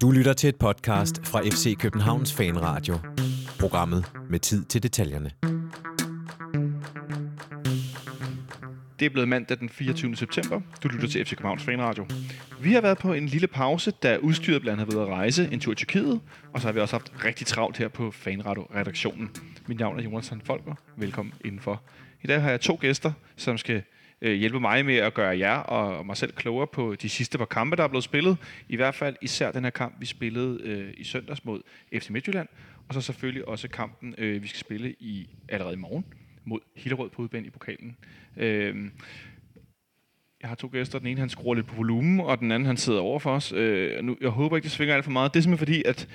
Du lytter til et podcast fra FC Københavns Fanradio. Programmet med tid til detaljerne. Det er blevet mandag den 24. september. Du lytter til FC Københavns Fanradio. Vi har været på en lille pause, da udstyret blandt andet har været at rejse en tur til Tyrkiet, og så har vi også haft rigtig travlt her på Fanradio-redaktionen. Mit navn er Jonas Folker. Velkommen indenfor. I dag har jeg to gæster, som skal øh, hjælpe mig med at gøre jer og mig selv klogere på de sidste par kampe, der er blevet spillet. I hvert fald især den her kamp, vi spillede øh, i søndags mod FC Midtjylland, og så selvfølgelig også kampen, øh, vi skal spille i allerede i morgen mod Hillerød på udbanen i pokalen. Øh, jeg har to gæster. Den ene, han skruer lidt på volumen, og den anden, han sidder over for os. Øh, nu, jeg håber ikke, det svinger alt for meget. Det er simpelthen fordi, at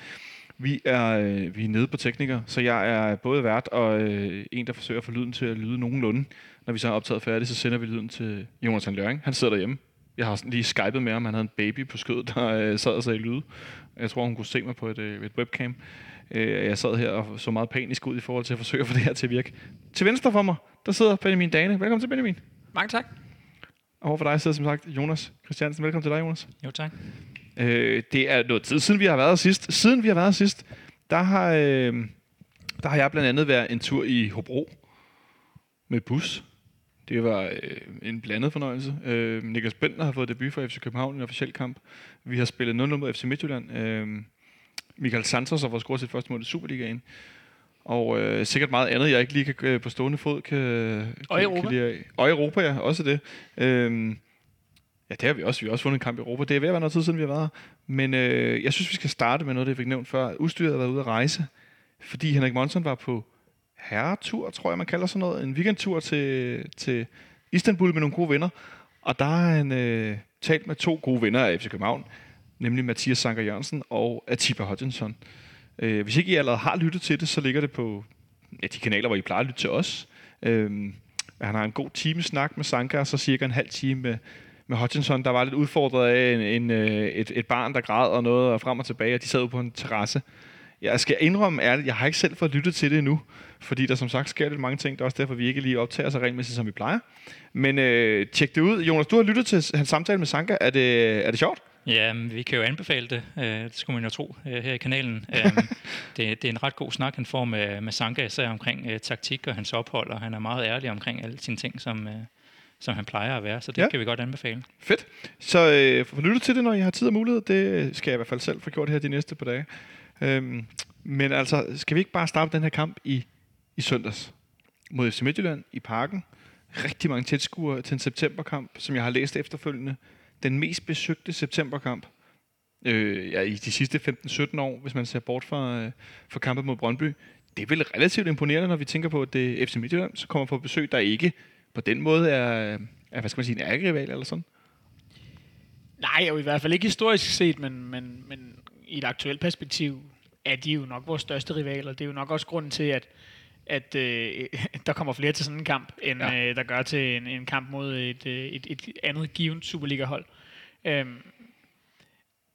vi er, øh, vi er nede på tekniker, så jeg er både vært og øh, en, der forsøger at få lyden til at lyde nogenlunde. Når vi så er optaget færdigt, så sender vi lyden til Jonathan Løring. Han sidder derhjemme. Jeg har lige skypet med ham. Han havde en baby på skødet, der øh, sad og sagde lyde. Jeg tror, hun kunne se mig på et, øh, et webcam. Øh, jeg sad her og så meget panisk ud i forhold til at forsøge at få det her til at virke. Til venstre for mig, der sidder Benjamin Dane. Velkommen til Benjamin. Mange tak. Og overfor dig sidder som sagt Jonas Christiansen. Velkommen til dig, Jonas. Jo, tak. Øh, det er noget tid siden, vi har været sidst. Siden vi har været sidst, der har, øh, der har jeg blandt andet været en tur i Hobro med bus. Det var øh, en blandet fornøjelse. Øh, Niklas Bentner har fået debut for FC København i en officiel kamp. Vi har spillet 0 mod FC Midtjylland. Øh, Michael Santos har fået scoret sit første mål i Superligaen. Og øh, sikkert meget andet, jeg ikke lige kan øh, på stående fod kan, og Europa. Kan lide. Og Europa, ja, også det. Øh, Ja, det har vi også. Vi har også vundet en kamp i Europa. Det er ved at være noget tid siden, vi har været her. Men øh, jeg synes, vi skal starte med noget, det jeg fik nævnt før. Udstyret har været ude at rejse, fordi Henrik Monson var på herretur, tror jeg, man kalder sådan noget. En weekendtur til, til Istanbul med nogle gode venner. Og der har han øh, talt med to gode venner af FC København, nemlig Mathias Sanker Jørgensen og Atiba Hodgson. Øh, hvis ikke I allerede har lyttet til det, så ligger det på ja, de kanaler, hvor I plejer at lytte til os. Øh, han har en god time snak med Sanka, og så cirka en halv time med med Hutchinson, der var lidt udfordret af en, en, øh, et, et barn, der græd og noget og frem og tilbage, og de sad på en terrasse. Jeg skal indrømme ærligt, jeg har ikke selv fået lyttet til det endnu, fordi der som sagt sker lidt mange ting. Det er også derfor, vi ikke lige optager så regelmæssigt, som vi plejer. Men øh, tjek det ud. Jonas, du har lyttet til hans samtale med Sanka. Er det, er det sjovt? Ja, vi kan jo anbefale det. Øh, det skulle man jo tro øh, her i kanalen. Øhm, det, det er en ret god snak, han får med, med Sanka, især omkring taktik og hans ophold, og han er meget ærlig omkring alle sine ting, som, som han plejer at være, så det ja. kan vi godt anbefale. Fedt. Så øh, lyttet til det, når I har tid og mulighed. Det skal jeg i hvert fald selv få gjort her de næste par dage. Øhm, men altså, skal vi ikke bare starte den her kamp i, i søndags mod FC Midtjylland i parken? Rigtig mange tilskuere til en septemberkamp, som jeg har læst efterfølgende. Den mest besøgte septemberkamp øh, ja, i de sidste 15-17 år, hvis man ser bort fra, øh, fra kampen mod Brøndby. Det er vel relativt imponerende, når vi tænker på, at det er FC Midtjylland, så kommer på besøg, der ikke på den måde er, er hvad skal man sige, en ærgerival eller sådan? Nej, jo i hvert fald ikke historisk set, men, men, men i et aktuelt perspektiv er de jo nok vores største rivaler. Det er jo nok også grunden til, at, at øh, der kommer flere til sådan en kamp, end ja. øh, der gør til en, en kamp mod et, øh, et, et andet givet Superliga-hold. Øhm,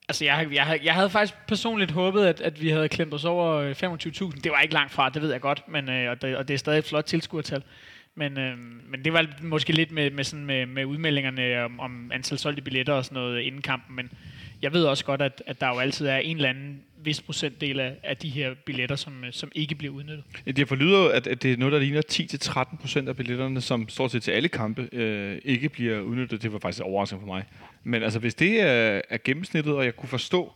altså, jeg, jeg, jeg havde faktisk personligt håbet, at, at vi havde klemt os over 25.000. Det var ikke langt fra, det ved jeg godt, men, øh, og, det, og det er stadig et flot tilskuertal. Men, øh, men det var måske lidt med, med, sådan med, med udmeldingerne om, om antal solgte billetter og sådan noget inden kampen, men jeg ved også godt, at, at der jo altid er en eller anden vis procentdel af, af de her billetter, som, øh, som ikke bliver udnyttet. Ja, det forlyder jo, at, at det er noget, der ligner 10-13 procent af billetterne, som stort set til alle kampe, øh, ikke bliver udnyttet. Det var faktisk overraskende for mig. Men altså, hvis det er, er gennemsnittet, og jeg kunne forstå,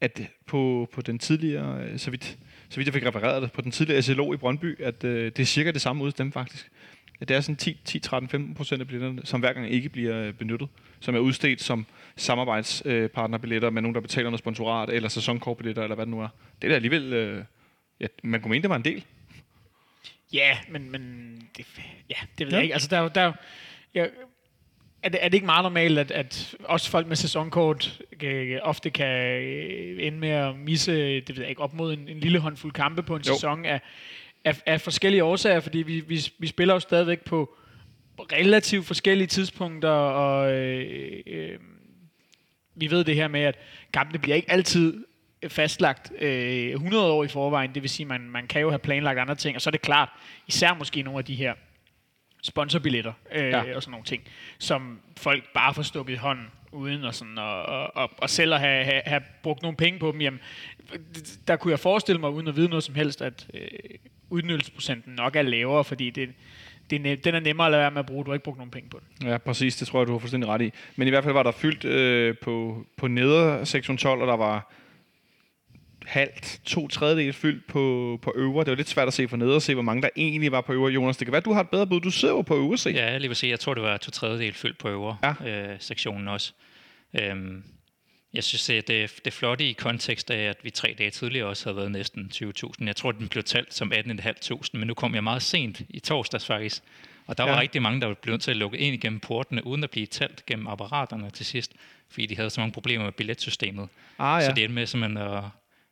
at på, på den tidligere, øh, så vidt, så vidt jeg fik refereret det, på den tidligere SLO i Brøndby, at øh, det er cirka det samme ud dem faktisk. At det er sådan 10, 10 13, 15 procent af billetterne, som hver gang ikke bliver øh, benyttet, som er udstedt som samarbejdspartnerbilletter med nogen, der betaler noget sponsorat, eller sæsonkortbilletter, eller hvad det nu er. Det er da alligevel, øh, ja, man kunne mene, det var en del. Ja, men, men det, ja, det ved ja. jeg ikke. Altså, der, der, jeg, er det, er det ikke meget normalt, at, at også folk med sæsonkort øh, ofte kan øh, ende med at misse det ved jeg ikke, op mod en, en lille håndfuld kampe på en jo. sæson af, af, af forskellige årsager, fordi vi, vi, vi spiller jo stadigvæk på relativt forskellige tidspunkter, og øh, øh, vi ved det her med, at kampene bliver ikke altid fastlagt øh, 100 år i forvejen, det vil sige, man, man kan jo have planlagt andre ting, og så er det klart, især måske nogle af de her sponsorbilletter øh, Ja. og sådan nogle ting, som folk bare får stukket i hånden, uden at, sådan, og, og, og, og selv at have, have, have brugt nogle penge på dem. Jamen, der kunne jeg forestille mig, uden at vide noget som helst, at øh, udnyttelsesprocenten nok er lavere, fordi det, det er, ne- den er nemmere at lade være med at bruge. Du har ikke brugt nogen penge på den. Ja, præcis. Det tror jeg, du har fuldstændig ret i. Men i hvert fald var der fyldt øh, på, på neder sektion 12, og der var halvt, to tredjedel fyldt på, på øvre. Det var lidt svært at se for neder at se, hvor mange der egentlig var på øvre. Jonas, det kan være, du har et bedre bud. Du sidder jo på øvre se. Ja, lige vil sige, jeg tror, det var to tredjedel fyldt på øvre ja. øh, sektionen også. Øhm, jeg synes, at det, det er flot i kontekst af, at vi tre dage tidligere også havde været næsten 20.000. Jeg tror, den blev talt som 18.500, men nu kom jeg meget sent i torsdags faktisk. Og der Ja. var rigtig mange, der var blevet til at lukke ind igennem portene, uden at blive talt gennem apparaterne til sidst, fordi de havde så mange problemer med billetsystemet. Ah, Så ja. det endte med simpelthen at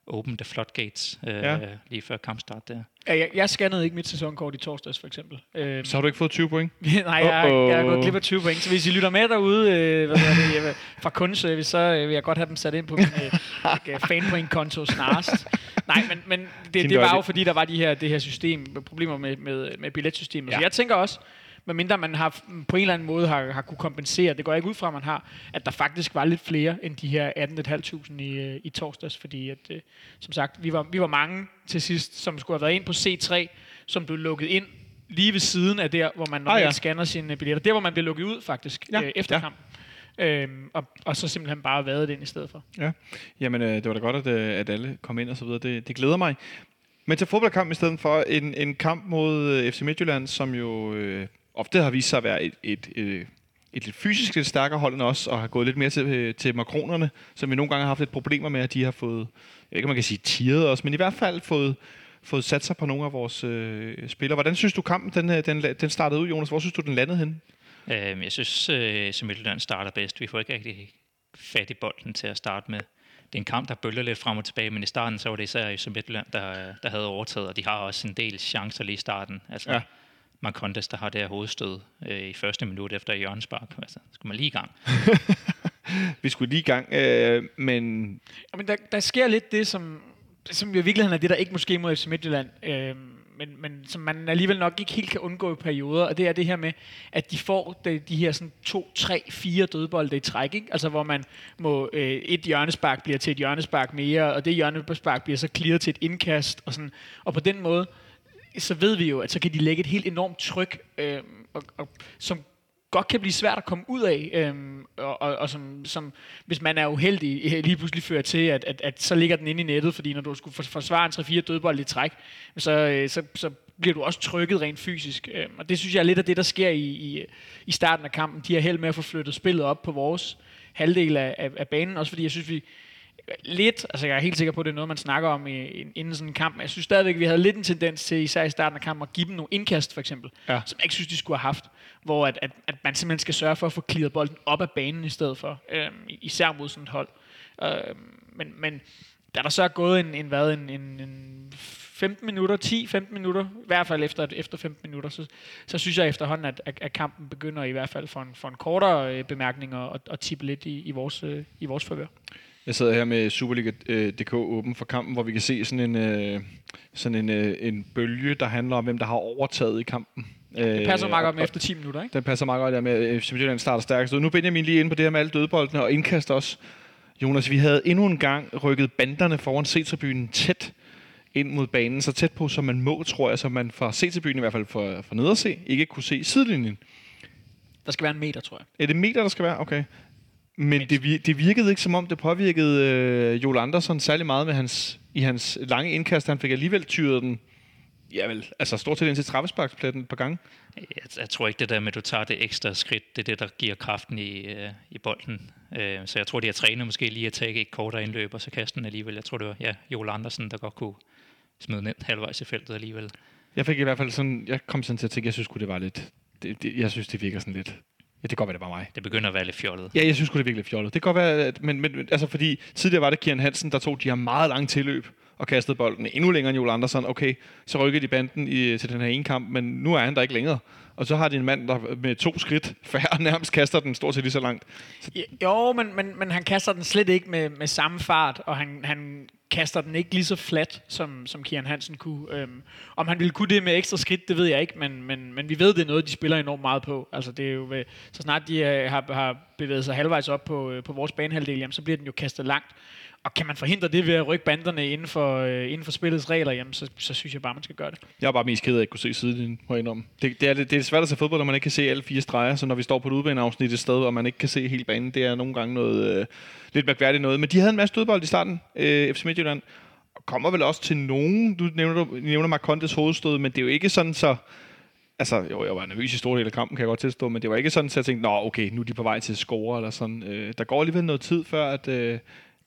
open the floodgates øh, Ja. lige før kampstart der. Ja, Jeg, jeg scannede ikke mit sæsonkort i torsdags, for eksempel. Øhm, Så har du ikke fået 20 point? Nej, jeg, jeg Uh-oh. gået glip af 20 point. Så hvis I lytter med derude øh, hvad det, jeg fra kundeservice, så øh, vil jeg godt have dem sat ind på min øh, øh, fanpoint-konto snarest. Nej, men, men det, det var jo fordi, der var de her, det her system, problemer med, med, med billetsystemet. Ja. Så jeg tænker også, medmindre man har på en eller anden måde har, har kunne kompensere, det går jeg ikke ud fra, at man har, at der faktisk var lidt flere end de her 18.500 i, øh, i torsdags, fordi at, øh, som sagt, vi var, vi var mange til sidst, som skulle have været ind på C3, som blev lukket ind lige ved siden af der, hvor man normalt Ah, ja. scanner sine billetter. Der, hvor man bliver lukket ud faktisk, Ja, øh, efter ja. kampen. Øhm, og, og så simpelthen bare været ind i stedet for. Ja. Jamen, øh, det var da godt, at, øh, at alle kom ind og så videre. Det, det glæder mig. Men til fodboldkamp i stedet for en, en kamp mod øh, FC Midtjylland, som jo øh, ofte har vist sig at være et, et, et, et lidt fysisk lidt stærkere hold end os, og har gået lidt mere til, øh, til makronerne, som vi nogle gange har haft lidt problemer med, at de har fået, jeg ved ikke, om man kan sige tiret os, men i hvert fald fået, fået sat sig på nogle af vores øh, spillere. Hvordan synes du kampen, den, øh, den, den startede ud, Jonas? Hvor synes du, den landede hen? Øhm, jeg synes, øh, som Midtjylland starter bedst. Vi får ikke rigtig fat i bolden til at starte med. Det er en kamp, der bølger lidt frem og tilbage, men i starten så var det især som Midtjylland, der, der havde overtaget, og de har også en del chancer lige i starten. Altså, Ja. Marcondes, der har det her hovedstød øh, i første minut efter hjørnespark. Altså, skal man lige i gang. Vi skulle lige i gang, øh, men Ja, men der, der sker lidt det, som, som i virkeligheden er det, der ikke måske mod FC Midtjylland, øhm, men, men som man alligevel nok ikke helt kan undgå i perioder, og det er det her med, at de får de, de her sådan to, tre, fire dødbolde i træk, ikke? altså hvor man må, øh, et hjørnespark bliver til et hjørnespark mere, og det hjørnespark bliver så clearet til et indkast, og, sådan, og på den måde, så ved vi jo, at så kan de lægge et helt enormt tryk, øh, og, og, som godt kan blive svært at komme ud af, øhm, og, og, og som, som, hvis man er uheldig, lige pludselig fører til, at, at, at så ligger den inde i nettet, fordi når du skulle forsvare en 3-4 dødbold i træk, så, øh, så, så bliver du også trykket rent fysisk. Øhm, og det synes jeg er lidt af det, der sker i, i, i starten af kampen. De har held med at få flyttet spillet op på vores halvdel af, af, af banen, også fordi jeg synes, vi lidt, altså jeg er helt sikker på, at det er noget, man snakker om i, inden sådan en kamp, men jeg synes stadigvæk, at vi havde lidt en tendens til, især i starten af kampen, at give dem nogle indkast, for eksempel, Ja. som jeg ikke synes, de skulle have haft, hvor at, at, at man simpelthen skal sørge for at få clearet bolden op af banen i stedet for, øhm, især mod sådan et hold. Øhm, men, men da der så er gået en, en, hvad, en, en, en 15 minutter, 10-15 minutter, i hvert fald efter, efter 15 minutter, så, så synes jeg efterhånden, at, at, at kampen begynder i hvert fald for en, for en kortere øh, bemærkning at, at tippe lidt i, i vores, øh, i vores favør. Jeg sidder her med Superliga.dk åben for kampen, hvor vi kan se sådan en, øh, sådan en, øh, en bølge, der handler om, hvem der har overtaget i kampen. Det passer meget Øh, godt med efter 10 minutter, ikke? Den passer meget godt der med, at FC Midtjylland starter stærkest. ud. Nu Benjamin lige inde på det her med alle dødboldene og indkast også. Jonas, vi havde endnu en gang rykket banderne foran C-tribunen tæt ind mod banen, så tæt på, som man må, tror jeg, så man fra C-tribunen, i hvert fald fra, fra ned at se, ikke kunne se sidelinjen. Der skal være en meter, tror jeg. Er det meter, der skal være? Okay. Men det, det virkede ikke som om, det påvirkede øh, Joel Andersson særlig meget med hans, i hans lange indkast. Han fik alligevel tyret den, ja vel, altså stort set ind til trappesparkspletten et par gange. Jeg, jeg tror ikke det der med, at du tager det ekstra skridt, det er det, der giver kraften i, øh, i bolden. Øh, så jeg tror, de har trænet måske lige at tage et kortere indløb, og så kaste den alligevel. Jeg tror, det var ja, Joel Andersen, der godt kunne smide den halvvejs i feltet alligevel. Jeg fik i hvert fald sådan, jeg kom sådan til at tænke, jeg synes det var lidt, det, det, jeg synes, det virker sådan lidt, ja, det kan godt være, det var mig. Det begynder at være lidt fjollet. Ja, jeg synes det er virkelig fjollet. Det kan godt være, at, men, men altså fordi tidligere var det Kian Hansen, der tog de her meget lange tilløb og kastede bolden endnu længere end Joel Andersen. Okay, så rykkede de banden i, til den her ene kamp, men nu er han der ikke længere. og så har de en mand, der med to skridt færre nærmest kaster den stort set lige så langt. Så Jo, men, men, men han kaster den slet ikke med, med samme fart, og han, han kaster den ikke lige så flat, som, som Kian Hansen kunne. Øhm, om han ville kunne det med ekstra skridt, det ved jeg ikke, men, men, men vi ved, det er noget, de spiller enormt meget på. Altså, det er jo, ved- så snart de øh, har, har bevæget sig halvvejs op på, øh, på vores banehalvdel, jamen, så bliver den jo kastet langt. Og kan man forhindre det ved at rykke banderne inden for, øh, inden for spillets regler, jamen, så, så synes jeg bare, man skal gøre det. Jeg er bare mest ked af at ikke kunne se sidelinjen, må jeg indrømme. Det, det, er, det er svært at se fodbold, når man ikke kan se alle fire streger, så når vi står på et udbaneafsnit et sted, og man ikke kan se hele banen, det er nogle gange noget øh, lidt mærkværdigt noget. Men de havde en masse dødbold i starten, øh, FC Midtjylland, og kommer vel også til nogen, du nævner, du nævner Marcondes hovedstød, men det er jo ikke sådan så... Altså, jo, jeg var nervøs i store del af kampen, kan jeg godt tilstå, men det var ikke sådan, at jeg tænkte, nå, okay, nu er de på vej til at score, eller sådan. Øh, der går alligevel noget tid, før at, øh,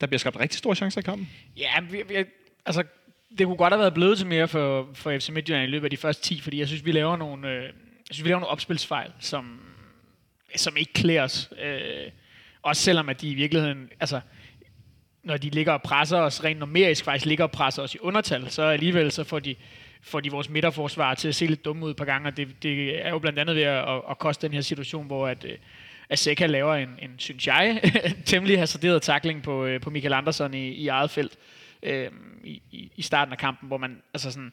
der bliver skabt rigtig store chancer i kampen. Ja, vi, vi, altså, det kunne godt have været blevet til mere for, for FC Midtjylland i løbet af de første 10, fordi jeg synes, vi laver nogle, øh, jeg synes, vi laver nogle opspilsfejl, som, som ikke klæder os. Øh, også selvom at de i virkeligheden, altså, når de ligger og presser os, rent numerisk faktisk ligger og presser os i undertal, så alligevel så får de, får de vores midterforsvar til at se lidt dumme ud et par gange, og det, det er jo blandt andet ved at, at, at koste den her situation, hvor at, øh, øh, at Seca laver en, en synes jeg, temmelig hasarderet takling på, øh, på Michael Andersson i, i eget felt øh, i, i, i starten af kampen, hvor man altså sådan,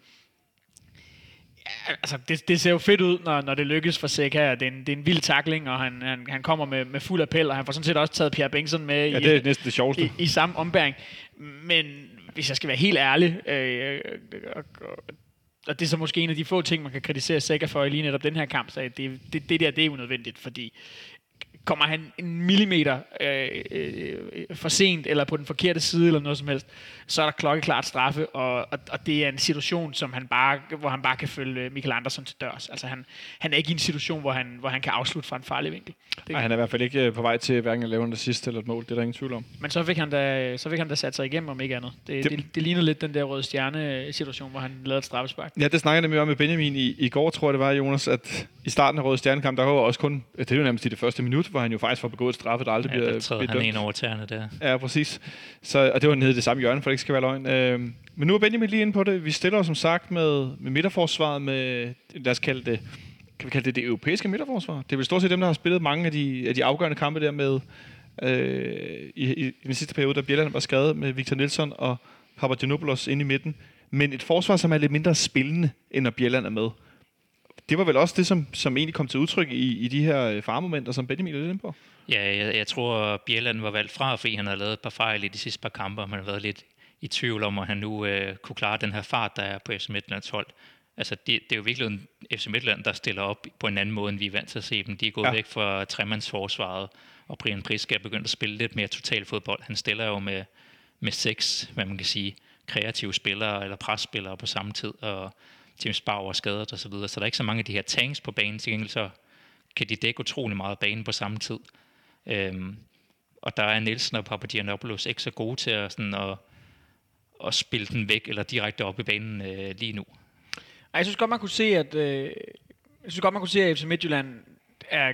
ja, altså det, det ser jo fedt ud, når, når det lykkes for Seca. Det er en, det er en vild takling, og han, han, han kommer med, med fuld appel, og han får sådan set også taget Pierre Bengtsson med Ja, i, det er næsten det sjoveste. i, i samme ombæring. Men hvis jeg skal være helt ærlig, øh, og, og, og det er så måske en af de få ting, man kan kritisere Seca for i lige netop den her kamp, så det, det, det der, det er unødvendigt, fordi kommer han en millimeter øh, øh, for sent, eller på den forkerte side, eller noget som helst, så er der klokkeklart straffe, og, og, og det er en situation, som han bare, hvor han bare kan følge Michael Andersen til dørs. Altså han, han er ikke i en situation, hvor han, hvor han kan afslutte fra en farlig vinkel. Det, Nej, han er i hvert fald ikke øh, på vej til hverken at lave en assist eller et mål. Det er der ingen tvivl om. Men så fik han da, så fik han da sat sig igennem, om ikke andet. Det, Det- det, det, ligner lidt den der røde stjerne-situation, hvor han lavede et straffespark. Ja, det snakkede jeg nemlig om med Benjamin i, i går, tror jeg det var, Jonas, at i starten af Røde Stjernekamp, der var også kun, det er jo nærmest i det første minut, hvor han jo faktisk får begået et straffe, der aldrig Ja, bliver, der bliver han dømt. en over tæerne der. Ja, præcis. Så, og det var nede i det samme hjørne, for det ikke skal være løgn. Øh, men nu er Benjamin lige inde på det. Vi stiller os som sagt med, med midterforsvaret med, lad os kalde det, kan vi kalde det det europæiske midterforsvar? Det er vel stort set dem, der har spillet mange af de, af de afgørende kampe der med, øh, i, i, i, den sidste periode, da Bjelland var skrevet med Victor Nielsen og Papagenopoulos inde i midten. Men et forsvar, som er lidt mindre spillende, end når Bjelland er med. Det var vel også det, som, som egentlig kom til udtryk i, i de her øh, farmomenter, som Benjamin er lidt inde på. Ja, jeg, jeg tror, Bjelland var valgt fra, fordi han havde lavet et par fejl i de sidste par kampe, og man har været lidt i tvivl om, at han nu øh, kunne klare den her fart, der er på FC Midtlands hold. Altså, det, det er jo virkelig en FC Midtland, der stiller op på en anden måde, end vi er vant til at se dem. De er gået Ja. væk fra tremandsforsvaret, og Brian Priske er begyndt at spille lidt mere total fodbold. Han stiller jo med, med seks, hvad man kan sige, kreative spillere eller presspillere på samme tid, og James Bauer er skadet og så videre. Så der er ikke så mange af de her tanks på banen. Til gengæld så kan de dække utrolig meget banen på samme tid. Øhm, og der er Nielsen og Papagiannopoulos ikke så gode til at, sådan, at, at spille den væk eller direkte op i banen øh, lige nu. Ej, jeg synes godt, man kunne se, at, øh, jeg synes godt, man kunne se, at FC Midtjylland er,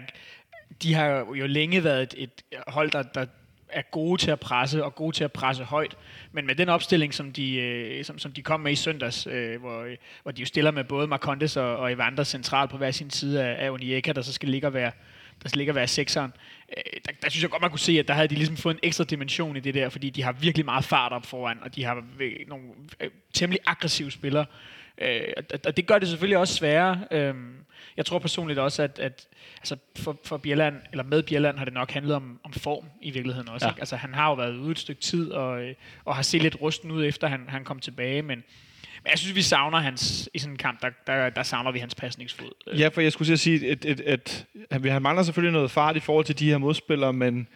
de har jo længe været et, et hold, der, der er gode til at presse, og gode til at presse højt. Men med den opstilling, som de, øh, som, som de kom med i søndags, øh, hvor, hvor de jo stiller med både Marcondes og, og Evander centralt på hver sin side af, af Onyeka, der så skal ligge og være, der skal ligge og være sekseren. Øh, der, der, synes jeg godt, man kunne se, at der havde de ligesom fået en ekstra dimension i det der, fordi de har virkelig meget fart op foran, og de har øh, nogle øh, temmelig aggressive spillere. Øh, og- det gør det selvfølgelig også sværere. Øh, jeg tror personligt også, at, at altså for, for Bjelland, eller med Bjelland, har det nok handlet om, om form i virkeligheden også. Ja. Ikke? Altså, han har jo været ude et stykke tid, og, øh, og har set lidt rusten ud, efter han, han kom tilbage, men, men jeg synes, vi savner hans, i sådan en kamp, der, der, der savner vi hans pasningsfod. Øh, Ja, for jeg skulle sige, at, at, at, at vi har mangler selvfølgelig noget fart i forhold til de her modspillere, men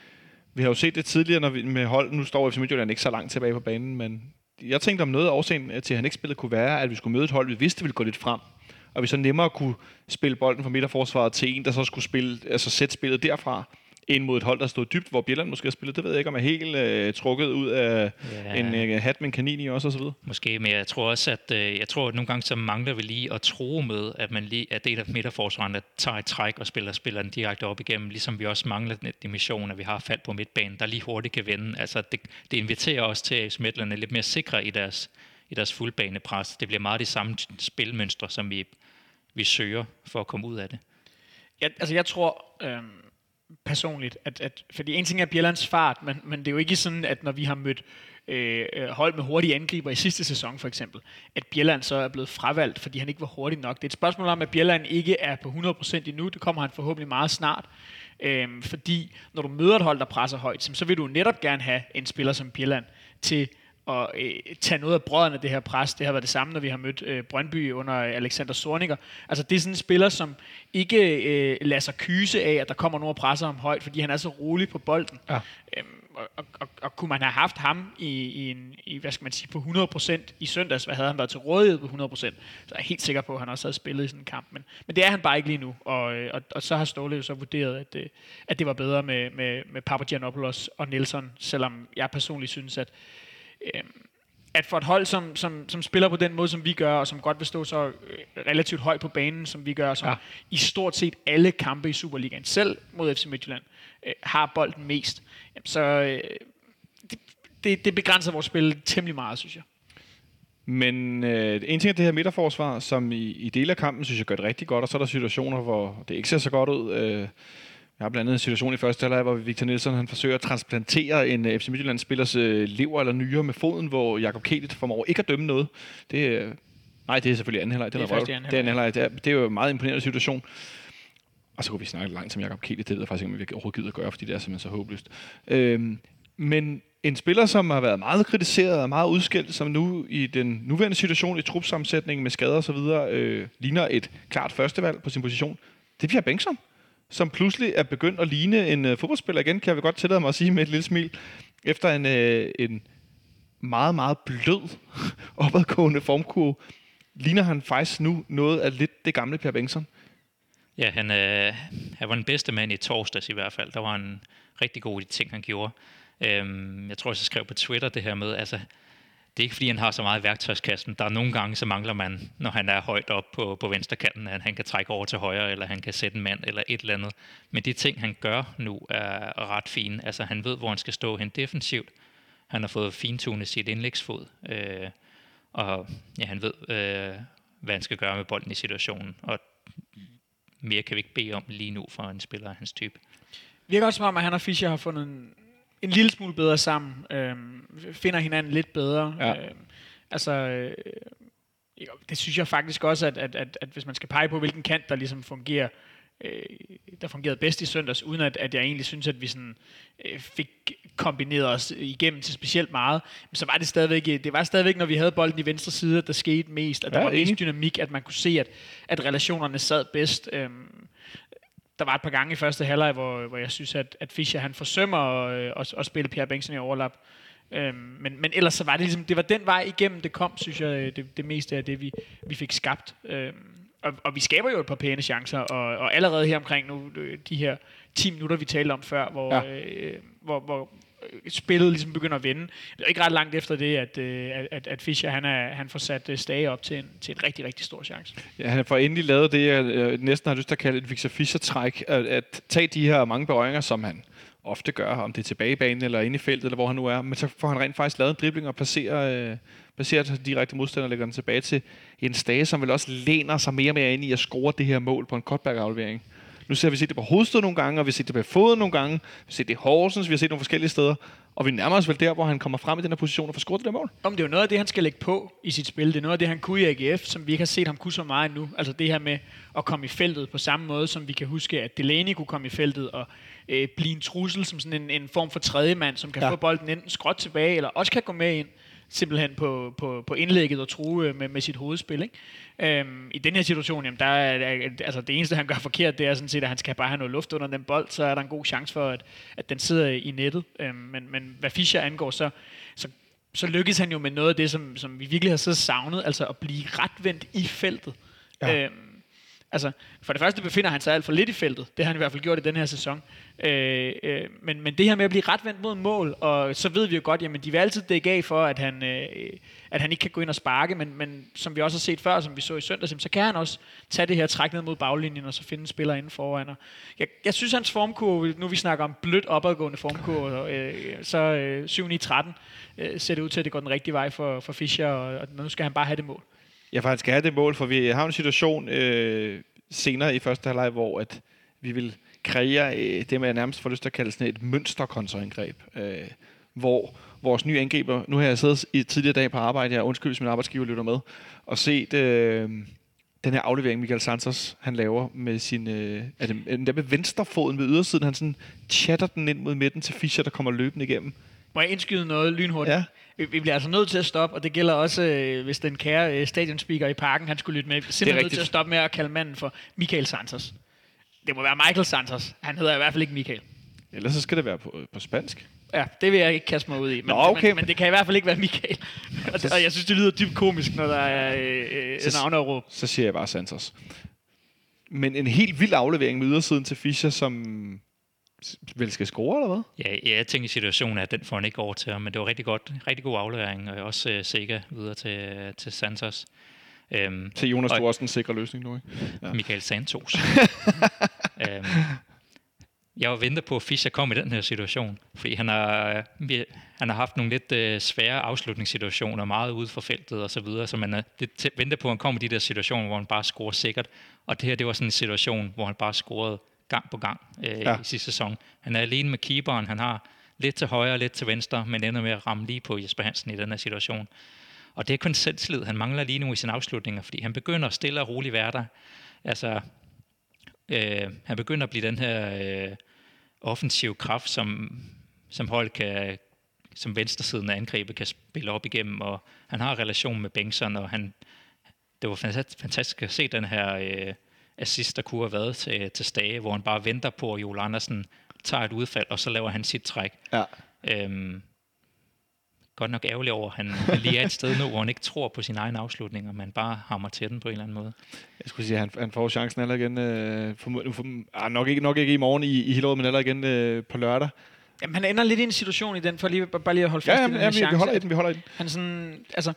vi har jo set det tidligere når vi, med hold. Nu står FC Midtjylland ikke så langt tilbage på banen, men jeg tænkte om noget af årsagen til, at han ikke spillede, kunne være, at vi skulle møde et hold, vi vidste ville gå lidt frem. Og vi så nemmere kunne spille bolden fra midterforsvaret til en, der så skulle spille, altså sætte spillet derfra, ind mod et hold, der stod dybt, hvor Bjelland måske har spillet. Det ved jeg ikke, om er helt øh, trukket ud af Ja. ja. en øh, hat med en kanin i også, og så videre. Måske, men jeg tror også, at øh, jeg tror, at nogle gange så mangler vi lige at tro med, at man lige er del af midterforsvaren, der tager et træk og spiller, spiller den direkte op igennem, ligesom vi også mangler den dimension, at vi har fald på midtbanen, der lige hurtigt kan vende. Altså, det, det inviterer os til, at Midtland er lidt mere sikre i deres, i deres fuldbanepres. Det bliver meget de samme spilmønstre, som vi, vi søger for at komme ud af det. Jeg, altså jeg tror øhm, personligt, at, at fordi en ting er Bjellands fart, men, men det er jo ikke sådan, at når vi har mødt øh, hold med hurtige angriber i sidste sæson for eksempel, at Bjelland så er blevet fravalgt, fordi han ikke var hurtig nok. Det er et spørgsmål om, at Bjelland ikke er på 100% endnu. Det kommer han forhåbentlig meget snart. Øhm, fordi når du møder et hold, der presser højt, så vil du netop gerne have en spiller som Bjelland til at øh, tage noget af brødrene af det her pres. Det har været det samme, når vi har mødt øh, Brøndby under Alexander Sorniger. Altså det er sådan en spiller, som ikke øh, lader sig kyse af, at der kommer nogen og presser ham højt, fordi han er så rolig på bolden. Ja. Øhm, og, og, og, og kunne man have haft ham i, i, en, i hvad skal man sige, på 100% i søndags, hvad havde han været til rådighed på 100%, så er jeg helt sikker på, at han også havde spillet i sådan en kamp. Men, men det er han bare ikke lige nu, og, og, og så har Ståle jo så vurderet, at, øh, at det var bedre med, med, med Papagiannopoulos og Nelson, selvom jeg personligt synes, at øh, at for et hold, som, som, som spiller på den måde, som vi gør, og som godt vil stå så øh, relativt højt på banen, som vi gør, som ja. i stort set alle kampe i Superligaen, selv mod FC Midtjylland, øh, har bolden mest, jamen, så øh, det, det, det begrænser vores spil temmelig meget, synes jeg. Men øh, en ting er det her midterforsvar, som i, i dele af kampen, synes jeg gør det rigtig godt, og så er der situationer, hvor det ikke ser så godt ud. Øh, jeg har blandt andet en situation i første halvleg, hvor Victor Nielsen han forsøger at transplantere en øh, FC Midtjylland-spillers øh, lever eller nyre med foden, hvor Jakob Kelit formår ikke at dømme noget. Det, øh, nej, det er selvfølgelig anden halvleg. Det, det, er, det, er anden halvleg. Det, er, det er jo en meget imponerende situation. Og så kunne vi snakke langt om Jakob Kelit. Det ved jeg faktisk ikke, om vi overhovedet gider at gøre, fordi det er simpelthen så håbløst. Øhm, men en spiller, som har været meget kritiseret og meget udskilt, som nu i den nuværende situation i trupsammensætningen med skader osv., øh, ligner et klart førstevalg på sin position, det er Pierre Bengtsson som pludselig er begyndt at ligne en øh, fodboldspiller igen, kan jeg godt tillade mig at sige med et lille smil, efter en, øh, en meget, meget blød, opadgående formkurve, ligner han faktisk nu noget af lidt det gamle Per Bengtsson. Ja, han, øh, han var den bedste mand i torsdags i hvert fald. Der var en rigtig god i de ting, han gjorde. Øhm, jeg tror, jeg skrev på Twitter det her med, altså, det er ikke fordi, han har så meget i værktøjskassen. Der er nogle gange, så mangler man, når han er højt op på, på venstre kanten, at han kan trække over til højre, eller han kan sætte en mand, eller et eller andet. Men de ting, han gør nu, er ret fine. Altså, han ved, hvor han skal stå hen defensivt. Han har fået fintunet sit indlægsfod. Øh, og ja, han ved, øh, hvad han skal gøre med bolden i situationen. Og mere kan vi ikke bede om lige nu for en spiller af hans type. Virker også som om, at han og Fischer har fundet en, en lille smule bedre sammen. Øh, finder hinanden lidt bedre. Ja. Øh, altså, øh, det synes jeg faktisk også, at, at, at, at hvis man skal pege på, hvilken kant, der ligesom fungerer, øh, der fungerede bedst i søndags, uden at, at jeg egentlig synes, at vi sådan, øh, fik kombineret os igennem til specielt meget, men så var det stadigvæk, det var stadigvæk, når vi havde bolden i venstre side, at der skete mest, at der ja, var mest dynamik, at man kunne se, at, at relationerne sad bedst. Øh, der var et par gange i første halvleg, hvor, hvor jeg synes, at, at Fischer han forsømmer at, at, at spille Pierre Bengtsson i overlap. Øhm, men, men ellers så var det ligesom, det var den vej igennem, det kom, synes jeg, det, det meste af det, vi, vi fik skabt. Øhm, og, og vi skaber jo et par pæne chancer, og, og allerede her omkring nu, de her 10 minutter, vi talte om før, hvor, ja. øh, hvor, hvor Øh, spillet ligesom begynder at vende. Det er ikke ret langt efter det, at, øh, at, at Fischer han, er, han får sat øh, Stage op til en, til en rigtig, rigtig stor chance. Ja, han får endelig lavet det, jeg næsten har lyst til at kalde et Victor Fischer-træk, at, at tage de her mange berøringer, som han ofte gør, om det er tilbage i banen eller inde i feltet, eller hvor han nu er, men så får han rent faktisk lavet en dribling og placerer, øh, placerer direkte modstander og lægger den tilbage til en Stage, som vel også læner sig mere og mere ind i at score det her mål på en cutback-aflevering. Nu ser vi set det på hovedstød nogle gange, og vi har set det på foden nogle gange. Vi har set det i Horsens, vi har set nogle forskellige steder. Og vi nærmer os vel der, hvor han kommer frem i den her position og får scoret det der mål. Om det er jo noget af det, han skal lægge på i sit spil. Det er noget af det, han kunne i AGF, som vi ikke har set ham kunne så meget nu. Altså det her med at komme i feltet på samme måde, som vi kan huske, at Delaney kunne komme i feltet og øh, blive en trussel som sådan en, en form for tredje mand, som kan ja. få bolden enten skråt tilbage, eller også kan gå med ind simpelthen på, på, på indlægget og true med, med sit hovedspil. Ikke? Øhm, I den her situation, jamen, der er, altså, det eneste, han gør forkert, det er sådan set, at han skal bare have noget luft under den bold, så er der en god chance for, at, at den sidder i nettet. Øhm, men, men hvad Fischer angår, så, så, så lykkes han jo med noget af det, som, som vi virkelig har så savnet, altså at blive retvendt i feltet. Ja. Øhm, Altså, for det første befinder han sig alt for lidt i feltet. Det har han i hvert fald gjort i den her sæson. Øh, øh, men, men det her med at blive retvendt mod mål, og så ved vi jo godt, jamen de vil altid dække af for, at han, øh, at han ikke kan gå ind og sparke, men, men som vi også har set før, som vi så i søndags, så kan han også tage det her træk ned mod baglinjen, og så finde en spiller inden foran. Og jeg, jeg synes, hans formkurve, nu vi snakker om blødt opadgående formkurve, øh, så øh, 7-9-13 øh, ser det ud til, at det går den rigtige vej for, for Fischer, og, og nu skal han bare have det mål. Jeg faktisk have det mål, for vi har en situation øh, senere i første halvleg, hvor at vi vil kreere øh, det, man nærmest får lyst til at kalde sådan et mønsterkontraangreb, øh, hvor vores nye angriber, nu har jeg siddet i tidligere dag på arbejde, jeg undskyld, hvis min arbejdsgiver lytter med, og set øh, den her aflevering, Michael Santos, han laver med sin, øh, er det, den der med venstrefoden ved ydersiden, han sådan chatter den ind mod midten til Fischer, der kommer løbende igennem. Må jeg indskyde noget lynhurtigt? Ja. Vi, vi bliver altså nødt til at stoppe, og det gælder også, øh, hvis den kære øh, stadionspeaker i parken, han skulle lytte med. Vi er simpelthen nødt til at stoppe med at kalde manden for Michael Santos. Det må være Michael Santos. Han hedder i hvert fald ikke Michael. Ellers så skal det være på, på spansk. Ja, det vil jeg ikke kaste mig ud i. Men, Nå, okay. men, men det kan i hvert fald ikke være Michael. og, det, og jeg synes, det lyder dybt komisk, når der er øh, øh, Så- navneopråb. Så siger jeg bare Santos. Men en helt vild aflevering med ydersiden til Fischer, som vel skal score, eller hvad? Ja, ja, jeg tænker i situationen, at den får han ikke over til ham, men det var rigtig godt, rigtig god aflevering, og også uh, Sega videre til, til Santos. Øhm, Til Jonas, Og- du er også en sikker løsning nu, ikke? ja. Michael Santos. øhm, jeg var ventet på, at Fischer kom i den her situation, fordi han har, vi- han har haft nogle lidt øh, svære afslutningssituationer, meget ude for feltet og så videre, så man er lidt ventet på, at han kom i de der situationer, hvor han bare scorer sikkert. Og det her, det var sådan en situation, hvor han bare scorede gang på gang øh, Ja. i sidste sæson. Han er alene med keeperen, han har lidt til højre og lidt til venstre, men ender med at ramme lige på Jesper Hansen i den her situation. Og det er kun selvtillid, han mangler lige nu i sine afslutninger, fordi han begynder stille og roligt være der. Altså, øh, han begynder at blive den her øh, offensiv kraft, som, som hold kan, som venstresiden af angrebet kan spille op igennem, og han har relation med Bengtsson, og han, det var fantastisk, fantastisk at se den her øh, assist, der kunne have været til, til Stage, hvor han bare venter på, at Joel Andersen tager et udfald, og så laver han sit træk. Ja. Øhm, godt nok ærgerlig over, at han, han lige er et sted nu, hvor han ikke tror på sin egen afslutning, og man bare hammer til den på en eller anden måde. Jeg skulle sige, at han, han får chancen aller igen. Øh, for, for, ah, nok, ikke, nok ikke i morgen i, i Hillerød, men aller igen øh, på lørdag. Jamen, han ender lidt i en situation i den, for lige, bare lige at holde fast Ja, ja, i den ja, her vi, vi chance. holder i den, vi holder i den. Han sådan, altså,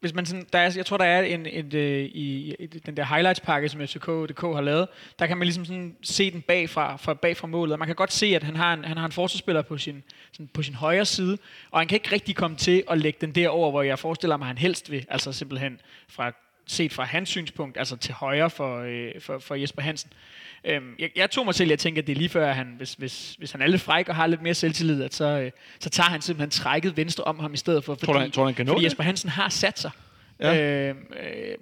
hvis man sådan, der er, jeg tror, der er en, et, øh, i, i den der highlights-pakke, som FCK.dk har lavet, der kan man ligesom sådan se den bagfra, fra bagfra målet, og man kan godt se, at han har en, han har en forsvarsspiller på sin, sådan på sin højre side, og han kan ikke rigtig komme til at lægge den derover, hvor jeg forestiller mig, han helst vil, altså simpelthen fra, set fra hans synspunkt, altså til højre for, øh, for, for Jesper Hansen. Øhm, jeg, jeg tog mig til at tænke, at det er lige før, han, hvis, hvis, hvis han er lidt fræk og har lidt mere selvtillid, at så, øh, så tager han simpelthen trækket venstre om ham i stedet for. Tror du, han- tror han kan nå fordi? Jesper Hansen har sat sig. Ja. Øh, øh,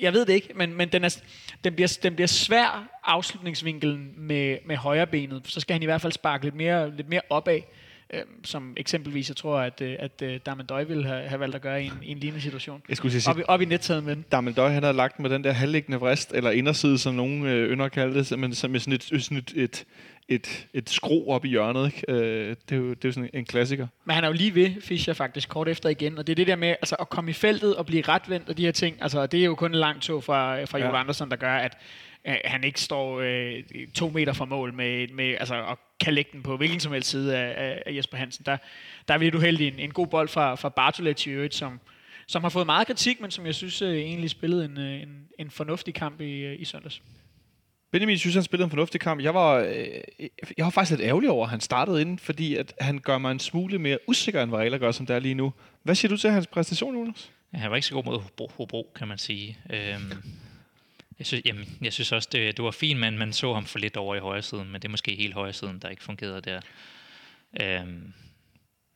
jeg ved det ikke, men, men den, er, den, bliver, den bliver svær afslutningsvinkelen med, med højre benet. Så skal han i hvert fald sparke lidt mere, lidt mere opad. Øh, som eksempelvis, jeg tror, at, øh, at uh, Darman Døj ville have, have valgt at gøre i en, i en lignende situation. Jeg skulle sige, Op i, op i nettaget med den. Damel Døj, han havde lagt med den der halvliggende vrist, eller inderside, som nogen øh, ynder kalde det, men som sådan et, sådan et, et, et, et skro op i hjørnet. Ikke? Øh, det, er jo, det er jo sådan en klassiker. Men han er jo lige ved Fischer faktisk kort efter igen, og det er det der med altså, at komme i feltet og blive retvendt og de her ting. Altså, det er jo kun en lang tog fra, fra Ja. Joel Andersen, der gør, at øh, han ikke står øh, to meter fra mål med, med altså, og kan lægge den på hvilken som helst side af, af, Jesper Hansen. Der, der er vi lidt uheldige. En, en god bold fra, fra Bartolet i øvrigt, som, som har fået meget kritik, men som jeg synes øh, egentlig spillede en, øh, en, en fornuftig kamp i, øh, i søndags. Benjamin synes, han spillede en fornuftig kamp. Jeg var, øh, jeg var faktisk lidt ærgerlig over, at han startede inden, fordi at han gør mig en smule mere usikker, end Varela gør, som det er lige nu. Hvad siger du til hans præstation, Jonas? Ja, Han var ikke så god mod Hobro kan man sige. Øhm, jeg, synes, jamen, jeg synes også, det, det var fint, men man så ham for lidt over i højre siden, men det er måske helt højre siden, der ikke fungerede der. Øhm,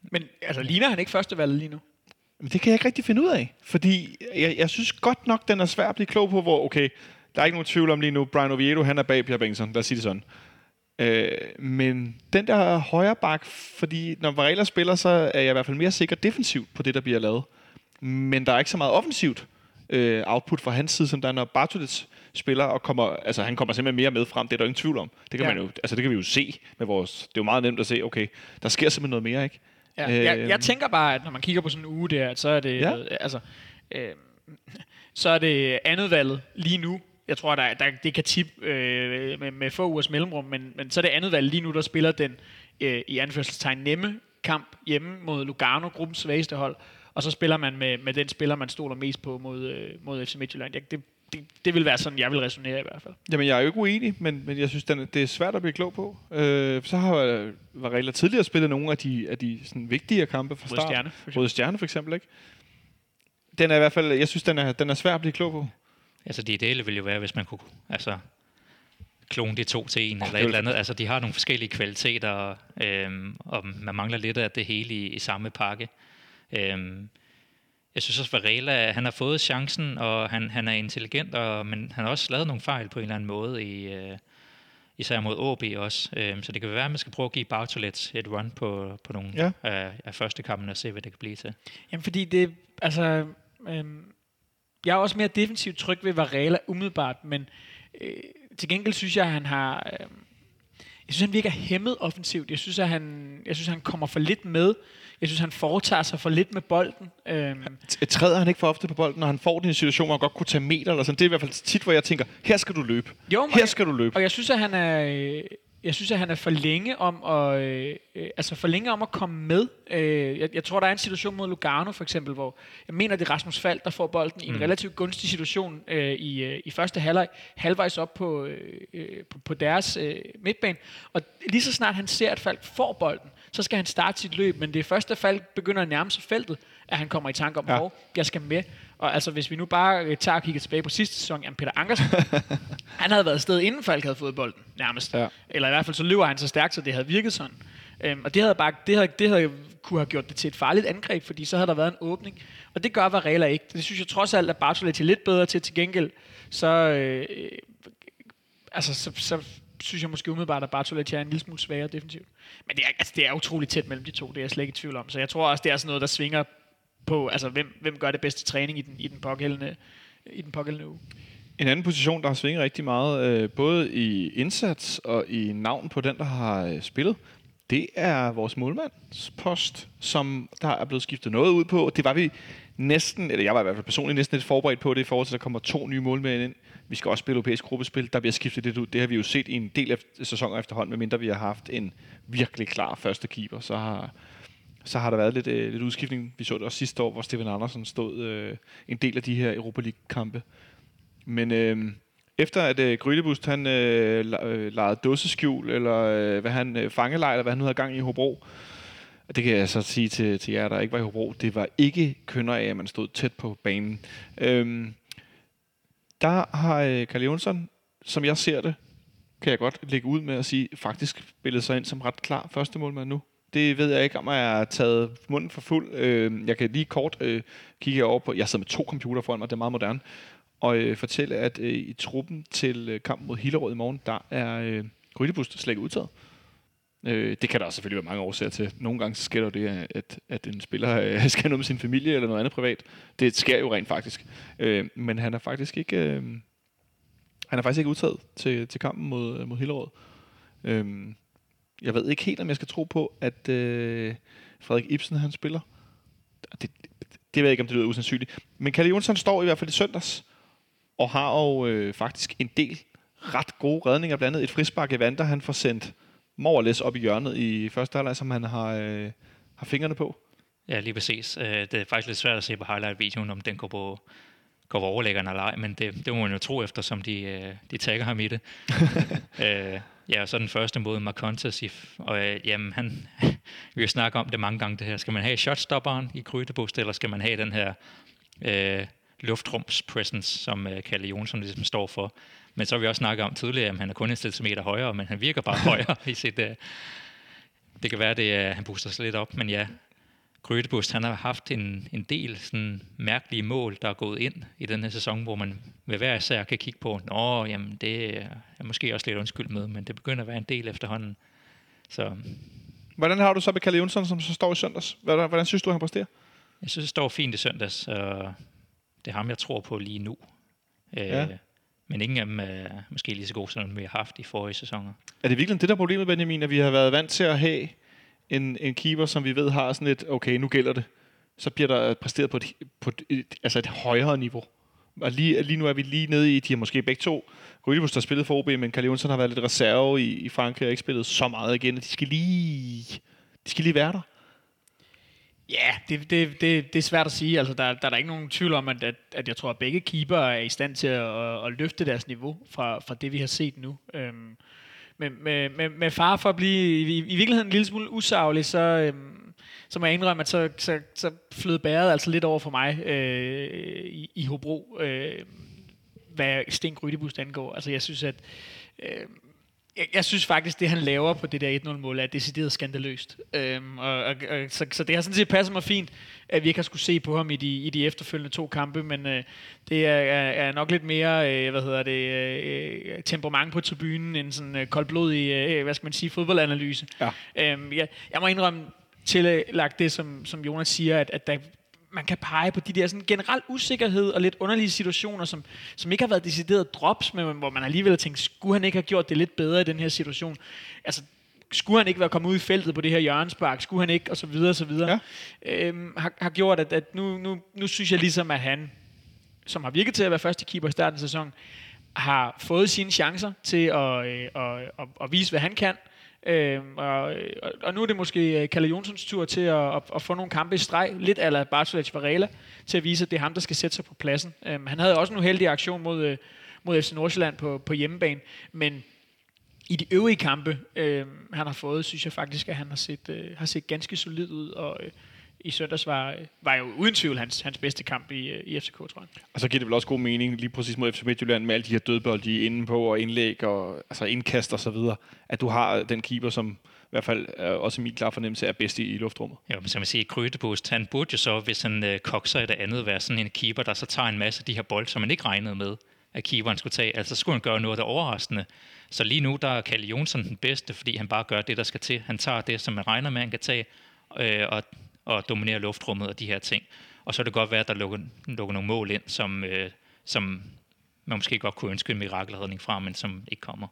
Men altså, ligner han ikke førstevalget lige nu? Men det kan jeg ikke rigtig finde ud af, fordi jeg, jeg synes godt nok, den er svær at blive klog på, hvor, okay, der er ikke nogen tvivl om lige nu, Brian Oviedo, han er bag Pierre Bengtsson, lad os sige det sådan. Øh, men den der højre bak, fordi når Varela spiller, så er jeg i hvert fald mere sikker defensivt på det, der bliver lavet. Men der er ikke så meget offensivt øh, output fra hans side, som der er, når Bartolets spiller, og kommer, altså han kommer simpelthen mere med frem, det er der ingen tvivl om. Det kan, Ja. man jo, altså det kan vi jo se med vores, det er jo meget nemt at se, okay, der sker simpelthen noget mere, ikke? Ja, jeg, Øhm. jeg tænker bare, at når man kigger på sådan en uge der, at så er det, Ja. altså, øh, så er det andet valget lige nu. Jeg tror, der, der, det kan tippe øh, med, med få ugers mellemrum, men, men så er det andet valg lige nu, der spiller den øh, i anførselstegn nemme kamp hjemme mod Lugano, gruppens svageste hold, og så spiller man med, med den spiller, man stoler mest på mod, øh, mod FC Midtjylland. Jeg, det, det, det vil være sådan, jeg vil resonere i hvert fald. Jamen, jeg er jo ikke uenig, men, men jeg synes, den, det er svært at blive klog på. Øh, så har øh, Varela tidligere spillet nogle af de, af de sådan, vigtigere kampe fra start. Stjerne, for eksempel. Røde Stjerne, for eksempel, ikke? Den er i hvert fald, jeg synes, den er, den er svær at blive klog på. altså det ideelle ville jo være, hvis man kunne altså, klone de to til en, eller et eller andet. Altså, de har nogle forskellige kvaliteter, øhm, og man mangler lidt af det hele i, i samme pakke. Øhm, jeg synes også, Varela, han har fået chancen, og han, han er intelligent, og, men han har også lavet nogle fejl på en eller anden måde, i, øh, især mod OB også. Øhm, så det kan være, at man skal prøve at give Bartolet et run på, på nogle Ja. af, af første kampen, og se, hvad det kan blive til. Jamen, fordi det, altså, øhm, jeg er også mere defensivt tryg ved Varela umiddelbart, men øh, til gengæld synes jeg, at han har, øh, jeg synes, han virker hæmmet offensivt. Jeg synes, at han, jeg synes, han kommer for lidt med. Jeg synes, han foretager sig for lidt med bolden. Øhm, Træder han ikke for ofte på bolden, når han får den i en situation, hvor han godt kunne tage meter eller sådan. Det er i hvert fald tit, hvor jeg tænker, her skal du løbe. Jo, Her jeg- skal du løbe. Og jeg synes, at han er, øh, jeg synes, at han er for længe om at, øh, øh, altså for længe om at komme med. Øh, jeg, jeg tror, der er en situation mod Lugano for eksempel, hvor jeg mener, det er Rasmus Fald, der får bolden i en relativt gunstig situation øh, i, øh, i første halvleg, halvvejs op på, øh, på, på deres øh, midtbane. Og lige så snart han ser, at Falk får bolden, så skal han starte sit løb, men det er først, da Falk begynder at nærme sig feltet, at han kommer i tanke om, Ja. ja. jeg skal med. Og altså, hvis vi nu bare øh, tager og kigger tilbage på sidste sæson, jamen Peter Ankersen, han havde været afsted, inden Falk havde fået bolden, nærmest. Ja. Eller i hvert fald så løber han så stærkt, så det havde virket sådan. Øhm, og det havde, bare, det, havde, det havde kunne have gjort det til et farligt angreb, fordi så havde der været en åbning. Og det gør Varela ikke. Det synes jeg trods alt, at Bartolet er lidt bedre til til gengæld. Så, øh, altså, så, så synes jeg måske umiddelbart, at Bartolet er en lille smule svagere defensivt. Men det er, altså, det er utroligt tæt mellem de to, det er jeg slet ikke i tvivl om. Så jeg tror også, det er sådan noget, der svinger på, altså hvem, hvem gør det bedste træning i den, i den pågældende i den pågældende uge. En anden position, der har svinget rigtig meget, øh, både i indsats og i navn på den, der har øh, spillet, det er vores målmandspost, som der er blevet skiftet noget ud på. Det var vi næsten, eller jeg var i hvert fald personligt næsten lidt forberedt på det, i forhold til, at der kommer to nye målmænd ind. Vi skal også spille europæisk gruppespil, der bliver skiftet lidt ud. Det har vi jo set i en del af sæsoner efterhånden, medmindre vi har haft en virkelig klar første keeper, så har, så har der været lidt, øh, lidt udskiftning. Vi så det også sidste år, hvor Steven Andersen stod øh, en del af de her Europa League-kampe. Men øh, efter at øh, Grydebust, han øh, øh lejede dåseskjul, eller øh, hvad han øh, fangelej, eller hvad han nu havde gang i i Hobro, og det kan jeg så sige til, til jer, der ikke var i Hobro, det var ikke kønner af, at man stod tæt på banen. Øhm, der har øh, Karl Jonsson, som jeg ser det, kan jeg godt lægge ud med at sige, faktisk spillet sig ind som ret klar første målmand nu. Det ved jeg ikke, om jeg har taget munden for fuld. Øh, jeg kan lige kort øh, kigge over på, jeg sidder med to computer foran mig, det er meget moderne, og øh, fortælle, at øh, i truppen til øh, kampen mod Hillerød i morgen, der er øh, Grydebust slet ikke udtaget. Øh, det kan der også selvfølgelig være mange årsager til. Nogle gange så sker der det, at, at en spiller øh, skal noget med sin familie eller noget andet privat. Det sker jo rent faktisk. Øh, men han er faktisk ikke øh, han er faktisk ikke udtaget til, til kampen mod, øh, mod Hillerød. Øhm, jeg ved ikke helt, om jeg skal tro på, at øh, Frederik Ibsen han spiller. Det, det, det ved jeg ikke, om det lyder usandsynligt. Men Kalle Jonsson står i hvert fald i søndags, og har jo øh, faktisk en del ret gode redninger, blandt andet et frispark i Vander, han får sendt Morles op i hjørnet i første halvleg, som han har, øh, har fingrene på. Ja, lige præcis. Øh, Det er faktisk lidt svært at se på highlight-videoen, om den går på, går på overlæggeren eller ej, men det, det må man jo tro efter, som de, øh, de tagger ham i det. øh, ja, og så den første mod Marcontes, og øh, jamen, han, vi har snakket om det mange gange, det her. Skal man have shotstopperen i Grydebust, eller skal man have den her øh, luftrums presence, som øh, Kalle Jonsson ligesom står for? Men så har vi også snakket om tidligere, at han er kun en centimeter højere, men han virker bare højere i sit... Øh, det kan være, det er, han booster sig lidt op, men ja, Grødebust, han har haft en, en del sådan mærkelige mål, der er gået ind i den her sæson, hvor man ved hver især kan kigge på, nå, jamen det er måske også lidt undskyld med, men det begynder at være en del efterhånden. Så Hvordan har du så med Kalle Jonsson, som så står i søndags? Hvordan, hvordan synes du, han præsterer? jeg synes, det står fint i søndags, og det er ham, jeg tror på lige nu. Øh, Ja. Men ingen af dem er måske lige så gode, som vi har haft i forrige sæsoner. Er det virkelig det, der er problemet, Benjamin, at vi har været vant til at have en, en keeper, som vi ved har sådan et, okay, nu gælder det. Så bliver der præsteret på et, på et, et, altså et højere niveau. Og lige, lige nu er vi lige nede i, de har måske begge to, Rydebus har spillet for OB, men Kalle Jonsson har været lidt reserve i, i Frankrig og ikke spillet så meget igen, de skal lige, de skal lige være der. Ja, det, det, det, det er svært at sige. Altså, der, der er der ikke nogen tvivl om, at, at, at jeg tror, at begge keeper er i stand til at, at, at løfte deres niveau fra, fra det, vi har set nu. Øhm, men med, med, med far for at blive i, i virkeligheden en lille smule usaglig, så, øhm, så må jeg indrømme, at så, så, så flød bæret altså lidt over for mig øh, i, i Hobro, øh, hvad Sten Grydebust angår. Altså, jeg synes, at øh, jeg, jeg synes faktisk, det han laver på det der 1-0-mål er decideret skandaløst. Øhm, og, og, og, så, så det har sådan set passet mig fint, at vi ikke har skulle se på ham i de, i de efterfølgende to kampe, men øh, det er, er, nok lidt mere, øh, hvad hedder det, øh, temperament på tribunen, end sådan øh, koldblodig, øh, hvad skal man sige, fodboldanalyse. Ja. Øhm, jeg, jeg må indrømme, tillagt det, som, som Jonas siger, at, at der, man kan pege på de der sådan generel usikkerhed og lidt underlige situationer, som, som ikke har været decideret drops, men hvor man alligevel har tænkt, skulle han ikke have gjort det lidt bedre i den her situation? Altså, skulle han ikke være kommet ud i feltet på det her hjørnespark? Skulle han ikke? Og så videre, og så videre. Ja. Øhm, har, har gjort, at, at nu, nu, nu synes jeg ligesom, at han, som har virket til at være første keeper i starten af sæsonen, har fået sine chancer til at, øh, at, at, at vise, hvad han kan. Øhm, og, og, nu er det måske øh, Kalle Jonsens tur til at, at, at få nogle kampe i streg, lidt ala Bartolets Varela, til at vise, at det er ham, der skal sætte sig på pladsen. Øhm, han havde også en uheldig aktion mod, øh, mod FC Nordsjælland på, på hjemmebane, men i de øvrige kampe, øh, han har fået, synes jeg faktisk, at han har set, øh, har set ganske solid ud, og øh, i søndags var, var jo uden tvivl hans, hans bedste kamp i, øh, i FCK, tror jeg. Og så giver det vel også god mening, lige præcis mod FC Midtjylland, med alle de her dødbold, de er inde på, og indlæg, og altså indkast og så videre, at du har den keeper, som i hvert fald er også min klar fornemmelse er bedst i, i luftrummet. Ja, men som jeg siger, Krydebust, han burde jo så, hvis han øh, kokser i det andet, være sådan en keeper, der så tager en masse af de her bold, som man ikke regnede med, at keeperen skulle tage. Altså skulle han gøre noget, der er overraskende. Så lige nu, der er Kalle Jonsson den bedste, fordi han bare gør det, der skal til. Han tager det, som man regner med, han kan tage, øh, og, og dominere luftrummet og de her ting. Og så er det godt være, at der lukker, lukker nogle mål ind, som, øh, som man måske godt kunne ønske en mirakelredning fra, men som ikke kommer.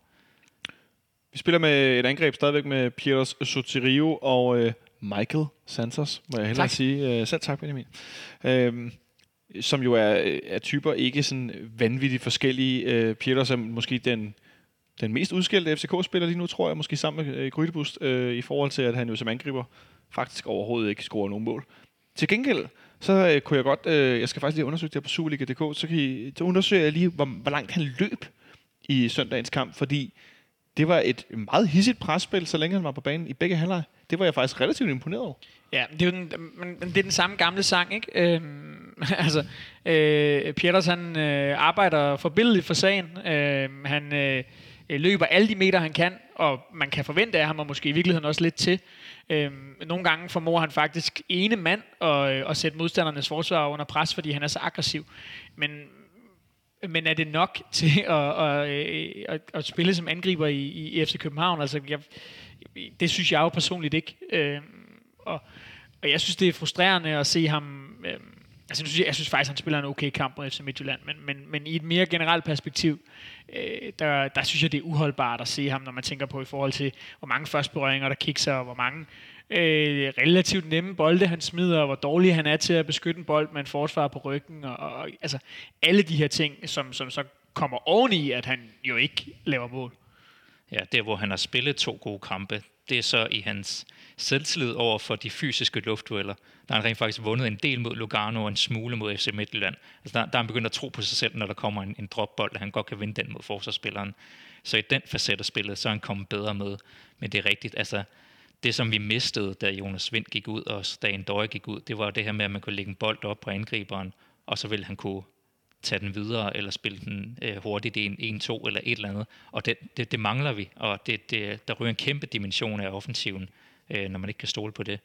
Vi spiller med et angreb stadigvæk med Piers Sotirio og øh, Michael Santos, må jeg hellere Tak. sige. Øh, selv tak, Benjamin. Øh, som jo er, er typer ikke sådan vanvittigt forskellige. Øh, Pieters er måske den, den mest udskældte FCK-spiller lige nu, tror jeg, måske sammen med øh, Grydebust, øh, i forhold til, at han jo som angriber faktisk overhovedet ikke scorer nogen mål. Til gengæld, så øh, kunne jeg godt, øh, jeg skal faktisk lige undersøge det her på Superliga.dk, så, kan I, så undersøger jeg lige, hvor, hvor langt han løb i søndagens kamp, fordi det var et meget hissigt presspil, så længe han var på banen i begge halvleje. Det var jeg faktisk relativt imponeret over. Ja, det er, jo den, men, det er den samme gamle sang, ikke? Øhm, altså, øh, Pieters, han øh, arbejder forbilledeligt for sagen. Øh, han øh, løber alle de meter, han kan, og man kan forvente af ham, og måske i virkeligheden også lidt til. Øh, nogle gange formår han faktisk ene mand at, øh, at sætte modstandernes forsvar under pres, fordi han er så aggressiv. Men, men er det nok til at, at, at, at, at spille som angriber i, i FC København? Altså, jeg, det synes jeg jo personligt ikke. Øh, og, og jeg synes, det er frustrerende at se ham... Øh, altså, jeg synes, jeg synes faktisk, han spiller en okay kamp mod FC Midtjylland, men, men, men i et mere generelt perspektiv, øh, der, der synes jeg, det er uholdbart at se ham, når man tænker på i forhold til, hvor mange førstberøringer der kikser, og hvor mange øh, relativt nemme bolde, han smider, og hvor dårlig han er til at beskytte en bold med en forsvar på ryggen, og, og altså alle de her ting, som, som så kommer oveni, at han jo ikke laver mål. Ja, der hvor han har spillet to gode kampe, det er så i hans selvtillid over for de fysiske luftdueller. Der har han rent faktisk vundet en del mod Lugano og en smule mod FC Midtjylland. Altså der, der er han begyndt at tro på sig selv, når der kommer en, en dropbold, at han godt kan vinde den mod forsvarsspilleren. Så i den facet af spillet, så er han kommet bedre med. Men det er rigtigt, altså det som vi mistede, da Jonas Vind gik ud, og da Endøje gik ud, det var det her med, at man kunne lægge en bold op på angriberen, og så ville han kunne tage den videre, eller spille den øh, hurtigt i en 1-2 eller et eller andet. Og det, det, det mangler vi, og det, det, der ryger en kæmpe dimension af offensiven, øh, når man ikke kan stole på det.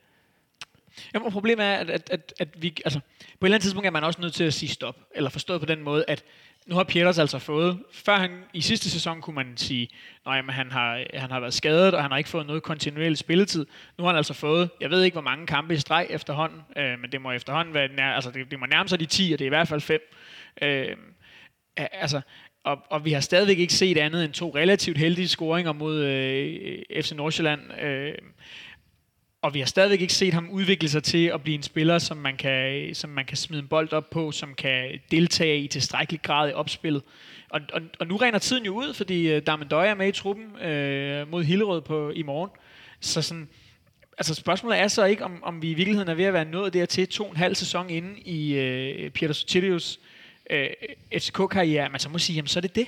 Jamen, problemet er, at, at, at, at vi, altså, på et eller andet tidspunkt er man også nødt til at sige stop. Eller forstået på den måde, at nu har Pieters altså fået, før han i sidste sæson kunne man sige, nej, men han har, han har været skadet, og han har ikke fået noget kontinuerlig spilletid. Nu har han altså fået, jeg ved ikke hvor mange kampe i streg efterhånden, øh, men det må efterhånden være, nær, altså det, det må nærme sig de 10, og det er i hvert fald 5. Øh, altså, og, og vi har stadigvæk ikke set andet end to relativt heldige scoringer mod øh, FC Nordsjælland. Øh, og vi har stadigvæk ikke set ham udvikle sig til at blive en spiller, som man kan, som man kan smide en bold op på, som kan deltage i tilstrækkelig grad i opspillet. Og, og, og nu regner tiden jo ud, fordi øh, uh, Darmen Døje er med i truppen øh, mod Hillerød på, i morgen. Så sådan, altså spørgsmålet er så ikke, om, om vi i virkeligheden er ved at være nået dertil to og en halv sæson inde i øh, Peter Sotirius øh, FCK-karriere, man så må sige, jamen så er det det.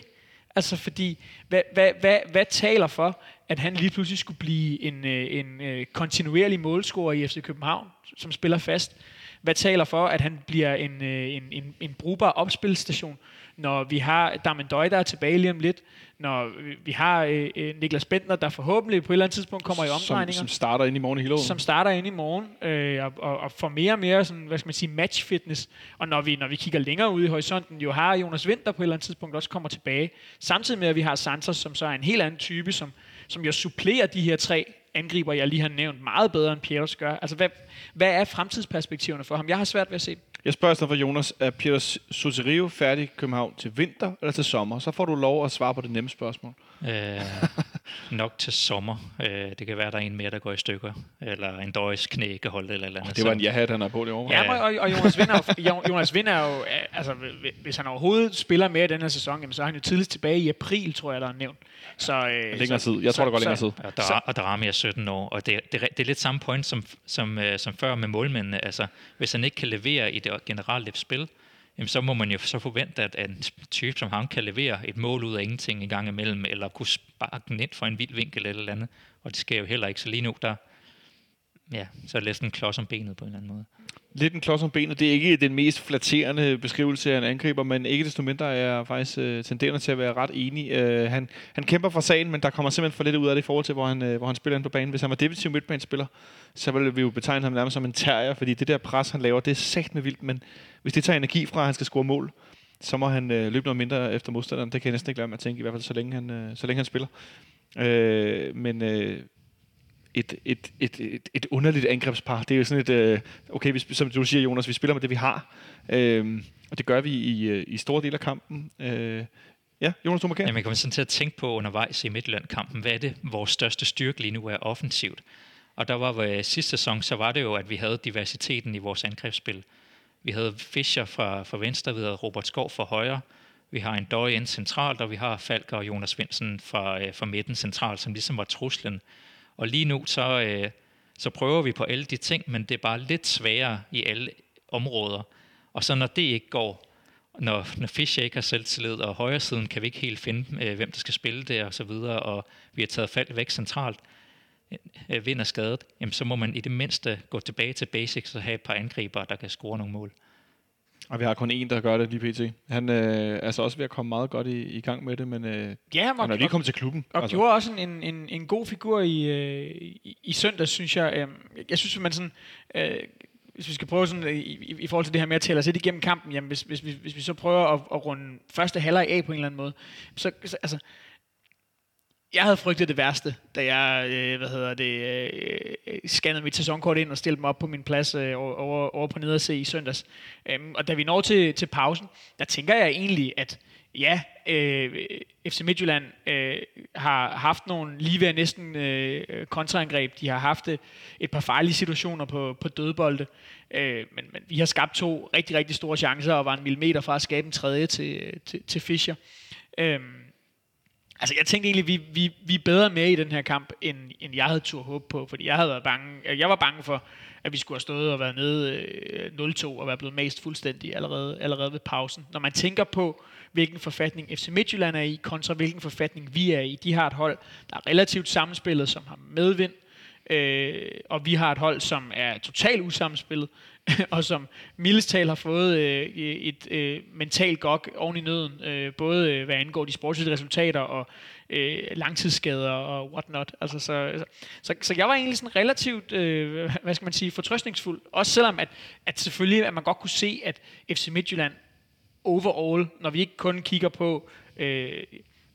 Altså fordi, hvad, hvad, hvad, hvad taler for, at han lige pludselig skulle blive en, øh, en øh, kontinuerlig målscorer i FC København, som spiller fast? Hvad taler for, at han bliver en, øh, en, en, en brugbar opspilstation, når vi har Damendøj, der er tilbage lige om lidt, når vi har øh, øh, Niklas Bentner, der forhåbentlig på et eller andet tidspunkt kommer i omdrejninger. Som, som starter ind i morgen i Hillerød. Som starter ind i morgen, øh, og, og, og får mere og mere sådan, hvad skal man sige, match fitness. Og når vi, når vi kigger længere ud i horisonten, jo har Jonas Vinter på et eller andet tidspunkt også kommer tilbage. Samtidig med, at vi har Santos, som så er en helt anden type, som, som jo supplerer de her tre angriber, jeg lige har nævnt, meget bedre end Pieters gør. Altså, hvad, hvad er fremtidsperspektiverne for ham? Jeg har svært ved at se Jeg spørger så for Jonas, er Peter Soterio færdig i København til vinter eller til sommer? Så får du lov at svare på det nemme spørgsmål. Øh, nok til sommer. Øh, det kan være, der er en mere, der går i stykker. Eller en døjs knæ kan holde eller, eller andet. Det var en ja-hat, han har på det over. Ja, og, og Jonas Vind er jo, Jonas Vind er jo altså, hvis han overhovedet spiller med i den her sæson, jamen, så er han jo tidligst tilbage i april, tror jeg, der er nævnt. Så, øh, længere tid. Jeg tror, der går længere tid. Og, der, og Darami er 17 år, og det, det, det er lidt samme point som, som, øh, som før med målmændene. Altså, hvis han ikke kan levere i det generelle spil, jamen, så må man jo så forvente, at en type som ham kan levere et mål ud af ingenting en gang imellem, eller kunne sparke den ind for en vild vinkel eller andet. Og det sker jo heller ikke. Så lige nu, der, ja, så er det lidt en klods om benet på en eller anden måde. Lidt en klods om benet. Det er ikke den mest flatterende beskrivelse af en angriber, men ikke desto mindre er jeg faktisk øh, tenderende til at være ret enig. Øh, han, han kæmper for sagen, men der kommer simpelthen for lidt ud af det i forhold til, hvor han, øh, hvor han spiller ind på banen. Hvis han var defensiv midtbanespiller, så ville vi jo betegne ham nærmest som en terrier, fordi det der pres, han laver, det er sagt med vildt, men hvis det tager energi fra, at han skal score mål, så må han øh, løbe noget mindre efter modstanderen. Det kan jeg næsten ikke lade mig at tænke, i hvert fald så længe han, øh, så længe han spiller. Øh, men øh, et, et, et, et, et underligt angrebspar. Det er jo sådan et, øh, okay, vi, som du siger, Jonas, vi spiller med det, vi har. Øh, og det gør vi i, øh, i store dele af kampen. Øh, ja, Jonas, du. Jamen, jeg kommer sådan til at tænke på undervejs i Midtjylland-kampen, hvad er det, vores største styrke lige nu er offensivt? Og der var ved øh, sidste sæson, så var det jo, at vi havde diversiteten i vores angrebsspil. Vi havde Fischer fra, fra venstre, vi havde Robert Skov fra højre, vi har en Døje ind centralt, og vi har Falker og Jonas Svendsen fra, øh, fra midten centralt, som ligesom var truslen. Og lige nu, så, øh, så prøver vi på alle de ting, men det er bare lidt sværere i alle områder. Og så når det ikke går, når, når Fischer ikke har selvtillid, og højre siden kan vi ikke helt finde, øh, hvem der skal spille det, og så videre, og vi har taget fald væk centralt, øh, vinder skadet, jamen så må man i det mindste gå tilbage til basics og have et par angriber, der kan score nogle mål. Og vi har kun en, der gør det lige pt. Han øh, er altså også ved at komme meget godt i, i gang med det, men øh, ja, han, han er lige kommet til klubben. Og altså. gjorde også en, en, en god figur i, øh, i, i søndag, synes jeg. Øh, jeg synes, man sådan... Øh, hvis vi skal prøve sådan, i, i, i forhold til det her med at tælle os lidt igennem kampen, jamen hvis, hvis, vi, hvis vi så prøver at, at runde første halvleg af på en eller anden måde, så, så altså, jeg havde frygtet det værste, da jeg øh, hvad hedder det, øh, øh, scannede mit sæsonkort ind og stillede dem op på min plads øh, over, over på nederse i søndags. Øhm, og da vi når til, til pausen, der tænker jeg egentlig, at ja, øh, FC Midtjylland øh, har haft nogle lige ved næsten øh, kontraangreb. De har haft øh, et par farlige situationer på, på dødbolde. Øh, men, men vi har skabt to rigtig, rigtig store chancer og var en millimeter fra at skabe en tredje til, øh, til, til Fischer. Øh, Altså, jeg tænkte egentlig, vi, vi, vi er bedre med i den her kamp, end, end jeg havde tur håb på, fordi jeg havde været bange. Altså, jeg var bange for, at vi skulle have stået og været nede øh, 0-2 og være blevet mast fuldstændig allerede, allerede ved pausen. Når man tænker på, hvilken forfatning FC Midtjylland er i, kontra hvilken forfatning vi er i. De har et hold, der er relativt sammenspillet, som har medvind, øh, og vi har et hold, som er totalt usammenspillet, og som mildestal har fået øh, et øh, mentalt gok oven i nøden, øh, både øh, hvad angår de sportslige resultater og øh, langtidsskader og whatnot. Altså, så, så, så jeg var egentlig sådan relativt, øh, hvad skal man sige, fortrøstningsfuld. Også selvom, at, at selvfølgelig at man godt kunne se, at FC Midtjylland overall, når vi ikke kun kigger på... Øh,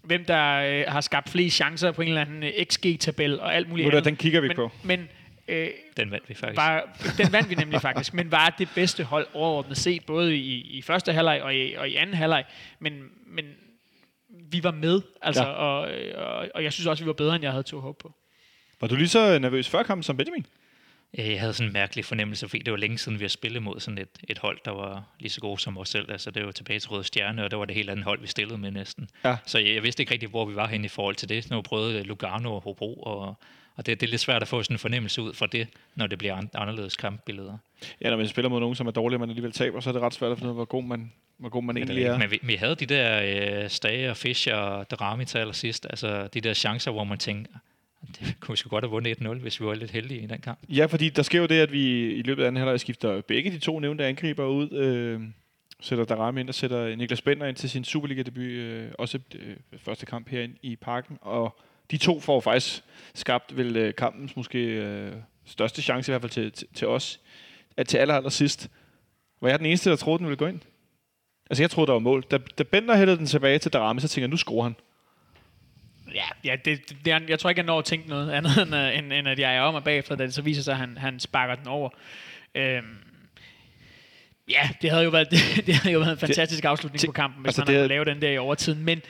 hvem der øh, har skabt flest chancer på en eller anden øh, XG-tabel og alt muligt andet. Den kigger vi men, på. Men Øh, den vandt vi faktisk. Var, den vandt vi nemlig faktisk, men var det bedste hold overordnet set, både i, i første halvleg og i, og i anden halvleg. Men, men vi var med, altså, ja. og, og, og jeg synes også, vi var bedre, end jeg havde to håb på. Var du lige så nervøs før kampen som Benjamin? Jeg havde sådan en mærkelig fornemmelse, fordi det var længe siden, vi har spillet mod sådan et, et hold, der var lige så gode som os selv. Altså, det var tilbage til Røde Stjerne, og det var det helt andet hold, vi stillede med næsten. Ja. Så jeg, jeg vidste ikke rigtig, hvor vi var hen i forhold til det. Nu prøvede Lugano og Hobro, og og det, det er lidt svært at få sådan en fornemmelse ud fra det, når det bliver anderledes kampbilleder. Ja, når man spiller mod nogen, som er dårlige, og man alligevel taber, så er det ret svært at finde ud af, hvor god man, hvor god man egentlig er. Men vi, vi havde de der øh, Stage og Fischer og Drami til allersidst, altså de der chancer, hvor man tænker, det kunne vi sgu godt have vundet 1-0, hvis vi var lidt heldige i den kamp. Ja, fordi der sker jo det, at vi i løbet af den halvleg skifter begge de to nævnte angriber ud. Øh, sætter Darami ind og sætter Niklas Bender ind til sin Superliga-debut. Øh, også øh, første kamp her i parken. Og de to får faktisk skabt vel øh, kampens måske øh, største chance i hvert fald til, til, til os. At til aller, aller sidst var jeg den eneste, der troede, den ville gå ind. Altså jeg troede, der var mål. Da, da Bender hældede den tilbage til Darami, så tænkte jeg, nu scorer han. Ja, ja det, det, det, jeg tror ikke, jeg når at tænke noget andet, end, end, end at jeg er om og bagefter, da det så viser sig, at han, han sparker den over. Øhm, ja, det havde jo været, det, det havde jo været en fantastisk afslutning det, på kampen, hvis altså han havde lave den der i overtiden. Men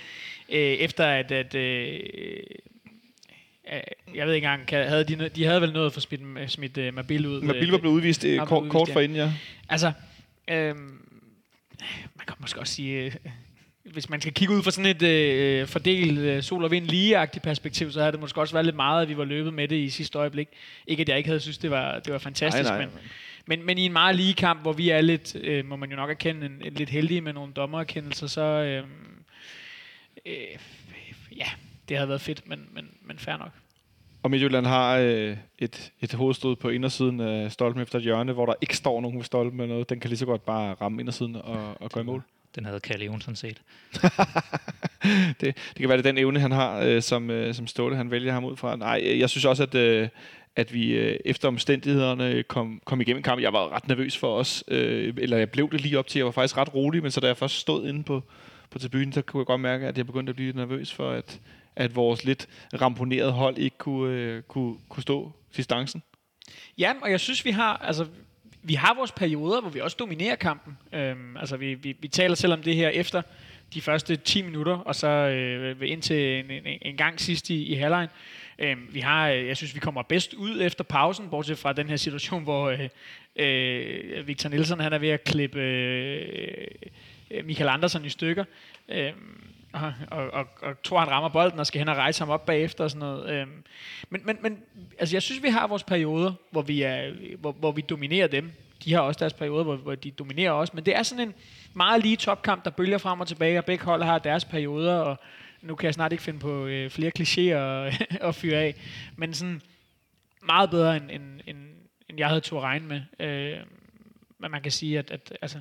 øh, efter at, at øh, jeg ved ikke engang, havde de, de havde vel noget for smidt, smidt uh, Mabil ud. Mabil var blevet udvist uh, kort, udvist, kort ja. inden, ja. Altså, øh, man kan måske også sige, øh, hvis man skal kigge ud fra sådan et øh, fordelt øh, sol og vind ligeagtigt perspektiv, så havde det måske også været lidt meget, at vi var løbet med det i sidste øjeblik. Ikke at jeg ikke havde synes, det var, det var fantastisk, nej, nej, men, men, men i en meget lige kamp, hvor vi er lidt, øh, må man jo nok erkende, en, en lidt heldige med nogle dommererkendelser, så øh, øh, ja, det havde været fedt, men, men, men fair nok. Og Midtjylland har øh, et, et hovedstød på indersiden af stolpen efter et hjørne, hvor der ikke står nogen ved stolpen med noget. Den kan lige så godt bare ramme indersiden og, og gå i mål. Den havde Kalle Jonsson set. det, det kan være, det den evne, han har, øh, som, øh, som Ståle, han vælger ham ud fra. Nej, jeg synes også, at, øh, at vi øh, efter omstændighederne kom, kom igennem kampen. Jeg var ret nervøs for os, øh, eller jeg blev det lige op til. Jeg var faktisk ret rolig, men så da jeg først stod inde på, på tribunen, så kunne jeg godt mærke, at jeg begyndte at blive nervøs for, at, at vores lidt ramponerede hold ikke kunne, øh, kunne, kunne stå distancen. Ja, og jeg synes, vi har, altså, vi har vores perioder, hvor vi også dominerer kampen. Øhm, altså, vi, vi, vi taler selv om det her efter de første 10 minutter, og så øh, indtil en, en, en gang sidst i, i halvlejen. Øhm, vi har, øh, jeg synes, vi kommer bedst ud efter pausen, bortset fra den her situation, hvor øh, øh, Victor Nielsen han er ved at klippe øh, øh Michael Andersen i stykker. Øhm, og, og, og, og tror, han rammer bolden og skal hen og rejse ham op bagefter og sådan noget. Øhm, men, men, men altså, jeg synes, vi har vores perioder, hvor vi, er, hvor, hvor vi dominerer dem. De har også deres perioder, hvor, hvor de dominerer os. Men det er sådan en meget lige topkamp, der bølger frem og tilbage, og begge hold har deres perioder, og nu kan jeg snart ikke finde på øh, flere klichéer at fyre af. Men sådan meget bedre, end, end, end, end jeg havde to at regne med. Øh, men man kan sige, at, at altså,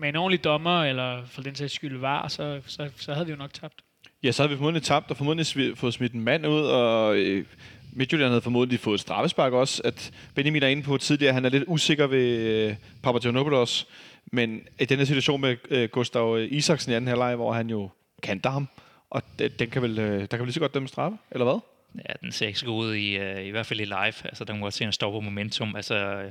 med en ordentlig dommer, eller for den sags skyld var, så, så, så havde vi jo nok tabt. Ja, så havde vi formodentlig tabt, og formodentlig fået smidt en mand ud, og øh, Midtjylland havde formodentlig fået et straffespark også. At Benjamin er inde på tidligere, han er lidt usikker ved øh, men i den her situation med øh, Gustav Isaksen i anden halvleg, hvor han jo kanter ham, og den kan vel, øh, der kan vel lige så godt dømme straffe, eller hvad? Ja, den ser ikke så god ud i, i hvert fald i live. Altså, den må godt se en stopper momentum. Altså,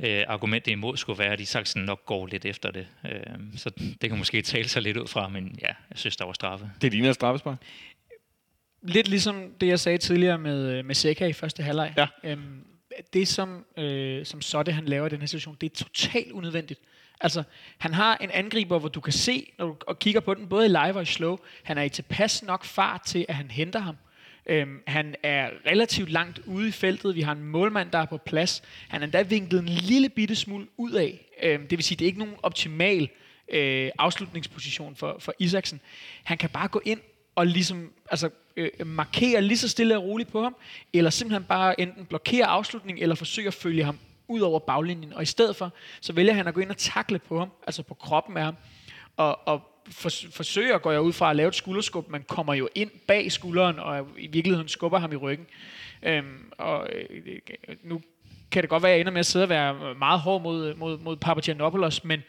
øh, argumentet imod skulle være, at Isaksen nok går lidt efter det. Øh, så det kan måske tale sig lidt ud fra, men ja, jeg synes, der var straffe. Det ligner et straffespark? Lidt ligesom det, jeg sagde tidligere med, med Seca i første halvleg. Ja. Øhm, det, som, øh, som så det, han laver i den her situation, det er totalt unødvendigt. Altså, han har en angriber, hvor du kan se, når du og kigger på den, både i live og i slow, han er i tilpas nok fart til, at han henter ham. Øhm, han er relativt langt ude i feltet. Vi har en målmand, der er på plads. Han er endda vinklet en lille bitte smule ud af. Øhm, det vil sige, det er ikke nogen optimal øh, afslutningsposition for, for Isaksen. Han kan bare gå ind og ligesom altså, øh, markere lige så stille og roligt på ham, eller simpelthen bare enten blokere afslutningen, eller forsøge at følge ham ud over baglinjen. Og i stedet for, så vælger han at gå ind og takle på ham, altså på kroppen af ham. Og, og for, forsøger, går jeg ud fra, at lave et skulderskub, man kommer jo ind bag skulderen, og i virkeligheden skubber ham i ryggen. Øhm, og øh, nu kan det godt være, at jeg ender med at sidde og være meget hård mod, mod, mod Papagiannopoulos, men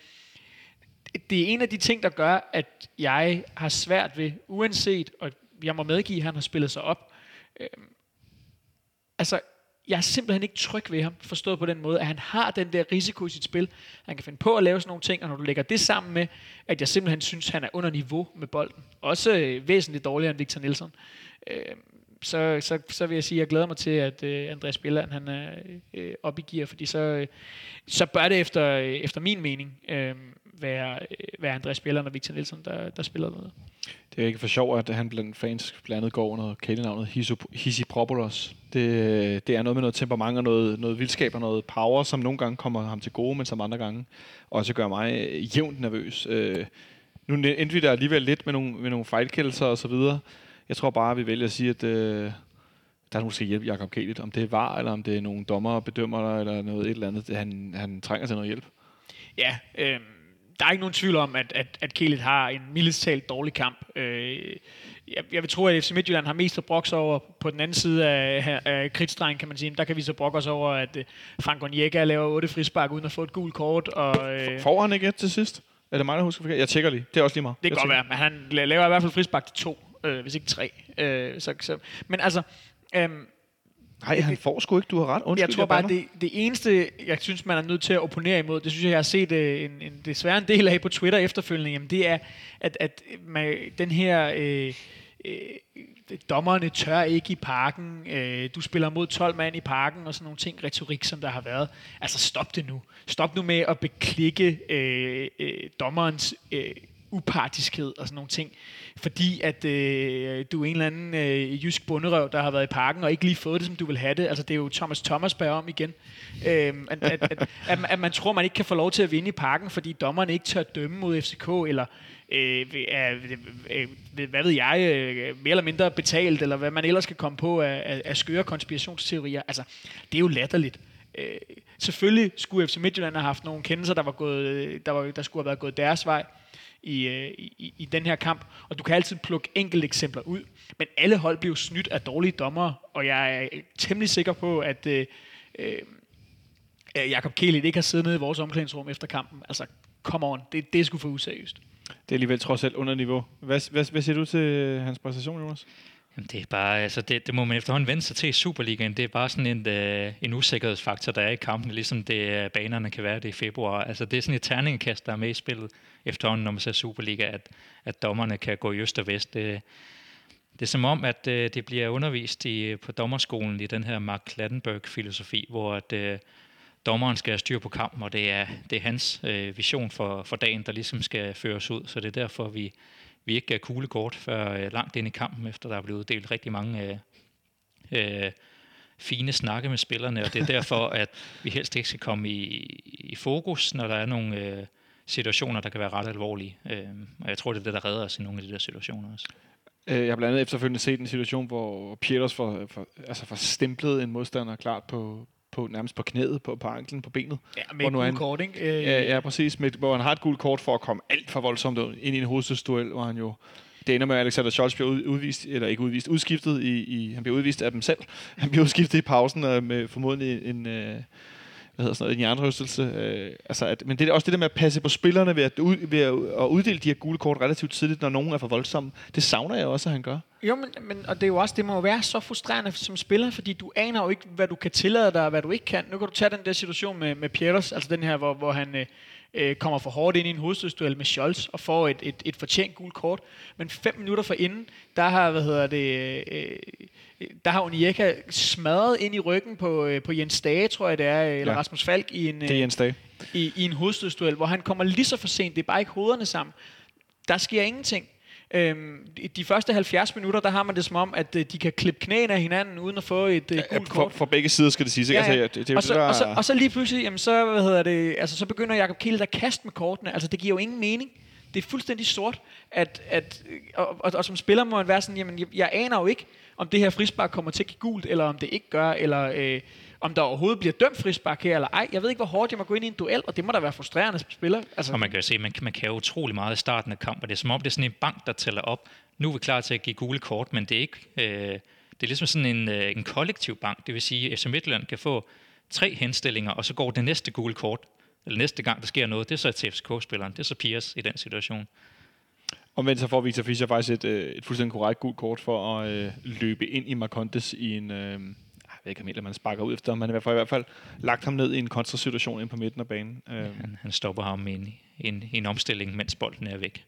det er en af de ting, der gør, at jeg har svært ved, uanset, og jeg må medgive, at han har spillet sig op, øhm, altså jeg er simpelthen ikke tryg ved ham, forstået på den måde, at han har den der risiko i sit spil. Han kan finde på at lave sådan nogle ting, og når du lægger det sammen med, at jeg simpelthen synes, han er under niveau med bolden, også øh, væsentligt dårligere end Victor Nielsen, øh, så, så, så vil jeg sige, at jeg glæder mig til, at øh, Andreas Billand han er øh, op i gear, fordi så, øh, så bør det efter, øh, efter min mening øh, være, øh, være Andreas Bjelland og Victor Nielsen, der, der spiller noget. Det er ikke for sjov, at han blandt fans blandt andet går under kælenavnet Hisipropoulos. Det, det er noget med noget temperament og noget, noget vildskab og noget power, som nogle gange kommer ham til gode, men som andre gange også gør mig jævnt nervøs. Øh, nu endte vi der alligevel lidt med nogle, med nogle fejlkældelser og så videre. Jeg tror bare, vi vælger at sige, at øh, der er måske hjælp Jacob Kjelit. Om det er var, eller om det er nogle dommer bedømmer, eller noget et eller andet. Han, han trænger til noget hjælp. Ja, øh, der er ikke nogen tvivl om, at, at, at Kelit har en mildest talt dårlig kamp. Øh, jeg, jeg vil tro, at FC Midtjylland har mest at brokke over på den anden side af, af kridtstregen, kan man sige. Der kan vi så brokke os over, at uh, Frank Onyeka laver otte frispark uden at få et gult kort. Og, øh, Får han ikke et til sidst? Er det mig, der husker forkert? Jeg tjekker lige. Det er også lige meget. det kan godt være, men han laver i hvert fald frispark til to, øh, hvis ikke tre. Øh, så, så, men altså, øhm, Nej, han får sgu ikke. Du har ret. Undskyld, jeg tror bare, bander. det, det eneste, jeg synes, man er nødt til at opponere imod, det synes jeg, jeg har set øh, en, en, desværre en del af på Twitter efterfølgende, jamen det er, at, at man, den her... Øh, øh, dommerne tør ikke i parken, øh, du spiller mod 12 mand i parken, og sådan nogle ting, retorik, som der har været. Altså stop det nu. Stop nu med at beklikke øh, øh, dommerens øh, upartiskhed og sådan nogle ting. Fordi at øh, du er en eller anden øh, jysk bunderøv, der har været i parken og ikke lige fået det, som du vil have det. Altså det er jo Thomas Thomas bærer om igen. Øh, at, at, at, at, at man tror, man ikke kan få lov til at vinde i parken, fordi dommerne ikke tør dømme mod FCK, eller øh, er, øh, øh, hvad ved jeg, øh, mere eller mindre betalt, eller hvad man ellers kan komme på af, af, af skøre konspirationsteorier. Altså, det er jo latterligt. Øh, selvfølgelig skulle FC Midtjylland have haft nogle kendelser, der, var gået, øh, der, var, der skulle have været gået deres vej Øh, i, i, i den her kamp. Og du kan altid plukke enkelte eksempler ud. Men alle hold blev snydt af dårlige dommere, og jeg er øh, temmelig sikker på, at øh, øh, Jakob Kjellit ikke har siddet nede i vores omklædningsrum efter kampen. Altså, come on, det, det er sgu for useriøst. Det er alligevel trods alt under niveau. Hvad, hvad, hvad siger du til øh, hans præstation, Jonas? Det er bare, altså det, det må man efterhånden vende sig til i Superligaen. Det er bare sådan en, øh, en usikkerhedsfaktor, der er i kampen, ligesom det øh, banerne kan være det i februar. Altså det er sådan et terningekast, der er med i spillet efterhånden, når man ser Superliga, at, at dommerne kan gå i øst og vest. Det, det er som om, at øh, det bliver undervist i, øh, på dommerskolen i den her Mark Klattenberg-filosofi, hvor at, øh, dommeren skal have styr på kampen, og det er, det er hans øh, vision for, for dagen, der ligesom skal føres ud. Så det er derfor, vi, vi ikke gav kugle kort før øh, langt ind i kampen, efter der er blevet uddelt rigtig mange øh, øh, fine snakke med spillerne, og det er derfor, at vi helst ikke skal komme i, i fokus, når der er nogle øh, situationer, der kan være ret alvorlige. Øh, og jeg tror, det er det, der redder os i nogle af de der situationer også. Øh, Jeg har blandt andet efterfølgende set en situation, hvor Pieters får, for, altså får stemplet en modstander klart på, på nærmest på knæet, på, på anklen, på benet. Ja, med Hvor nu han- kort, ikke? Øh, Ja, ja præcis. Med, hvor han har et gult kort for at komme alt for voldsomt ind i en hovedstødsduel, hvor han jo... Det ender med, at Alexander Scholz bliver ud- udvist, eller ikke udvist, udskiftet i, i... Han bliver udvist af dem selv. Han bliver udskiftet i pausen øh, med formodentlig en... Øh, hvad hedder sådan noget, en jernrystelse. Øh, altså at, men det er også det der med at passe på spillerne ved at, ud, ved at, at uddele de her gule kort relativt tidligt, når nogen er for voldsomme. Det savner jeg også, at han gør. Jo, men, men og det er jo også, det må jo være så frustrerende som spiller, fordi du aner jo ikke, hvad du kan tillade dig, og hvad du ikke kan. Nu kan du tage den der situation med, med Pieters, altså den her, hvor, hvor han øh, øh, kommer for hårdt ind i en hovedstødsduel med Scholz, og får et, et, et fortjent gult kort. Men fem minutter for inden, der har, hvad hedder det, øh, der har Onyeka smadret ind i ryggen på, øh, på Jens Dage, tror jeg det er, eller Ja. Rasmus Falk i en, Det er øh, Jens Dage. i, i en hovedstødsduel, hvor han kommer lige så for sent. Det er bare ikke hovederne sammen. Der sker ingenting. Øhm, i de første 70 minutter, der har man det som om, at øh, de kan klippe knæene af hinanden, uden at få et øh, gult kort. for begge sider skal det siges. ikke? Ja, ja. Altså, det, det og, så, der, og, så, og så lige pludselig, jamen så, hvad hedder det, altså, så begynder Jakob Kiel at kaste med kortene. Altså, det giver jo ingen mening. Det er fuldstændig sort, at, at, og, og, og, som spiller må man være sådan, jamen, jeg, jeg aner jo ikke, om det her frispark kommer til at give gult, eller om det ikke gør, eller øh, om der overhovedet bliver dømt frispark her, eller ej. Jeg ved ikke, hvor hårdt jeg må gå ind i en duel, og det må da være frustrerende som spiller. Altså, Og man kan jo se, man, man kan jo utrolig meget i starten af kampen. Det er som om, det er sådan en bank, der tæller op. Nu er vi klar til at give gule kort, men det er ikke... Øh, det er ligesom sådan en, øh, en kollektiv bank. Det vil sige, at FC Midtjylland kan få tre henstillinger, og så går det næste gule kort, eller næste gang, der sker noget, det er så til FCK-spilleren. Det er så Piers i den situation. Omvendt så får Victor Fischer faktisk et, øh, et fuldstændig korrekt gult kort for at øh, løbe ind i Marcondes i en... Øh, jeg ved ikke, om man sparker ud efter har i hvert fald, i hvert fald lagt ham ned i en kontrasituation ind på midten af banen. Øh, Han, han stopper ham i en, en, en omstilling, mens bolden er væk.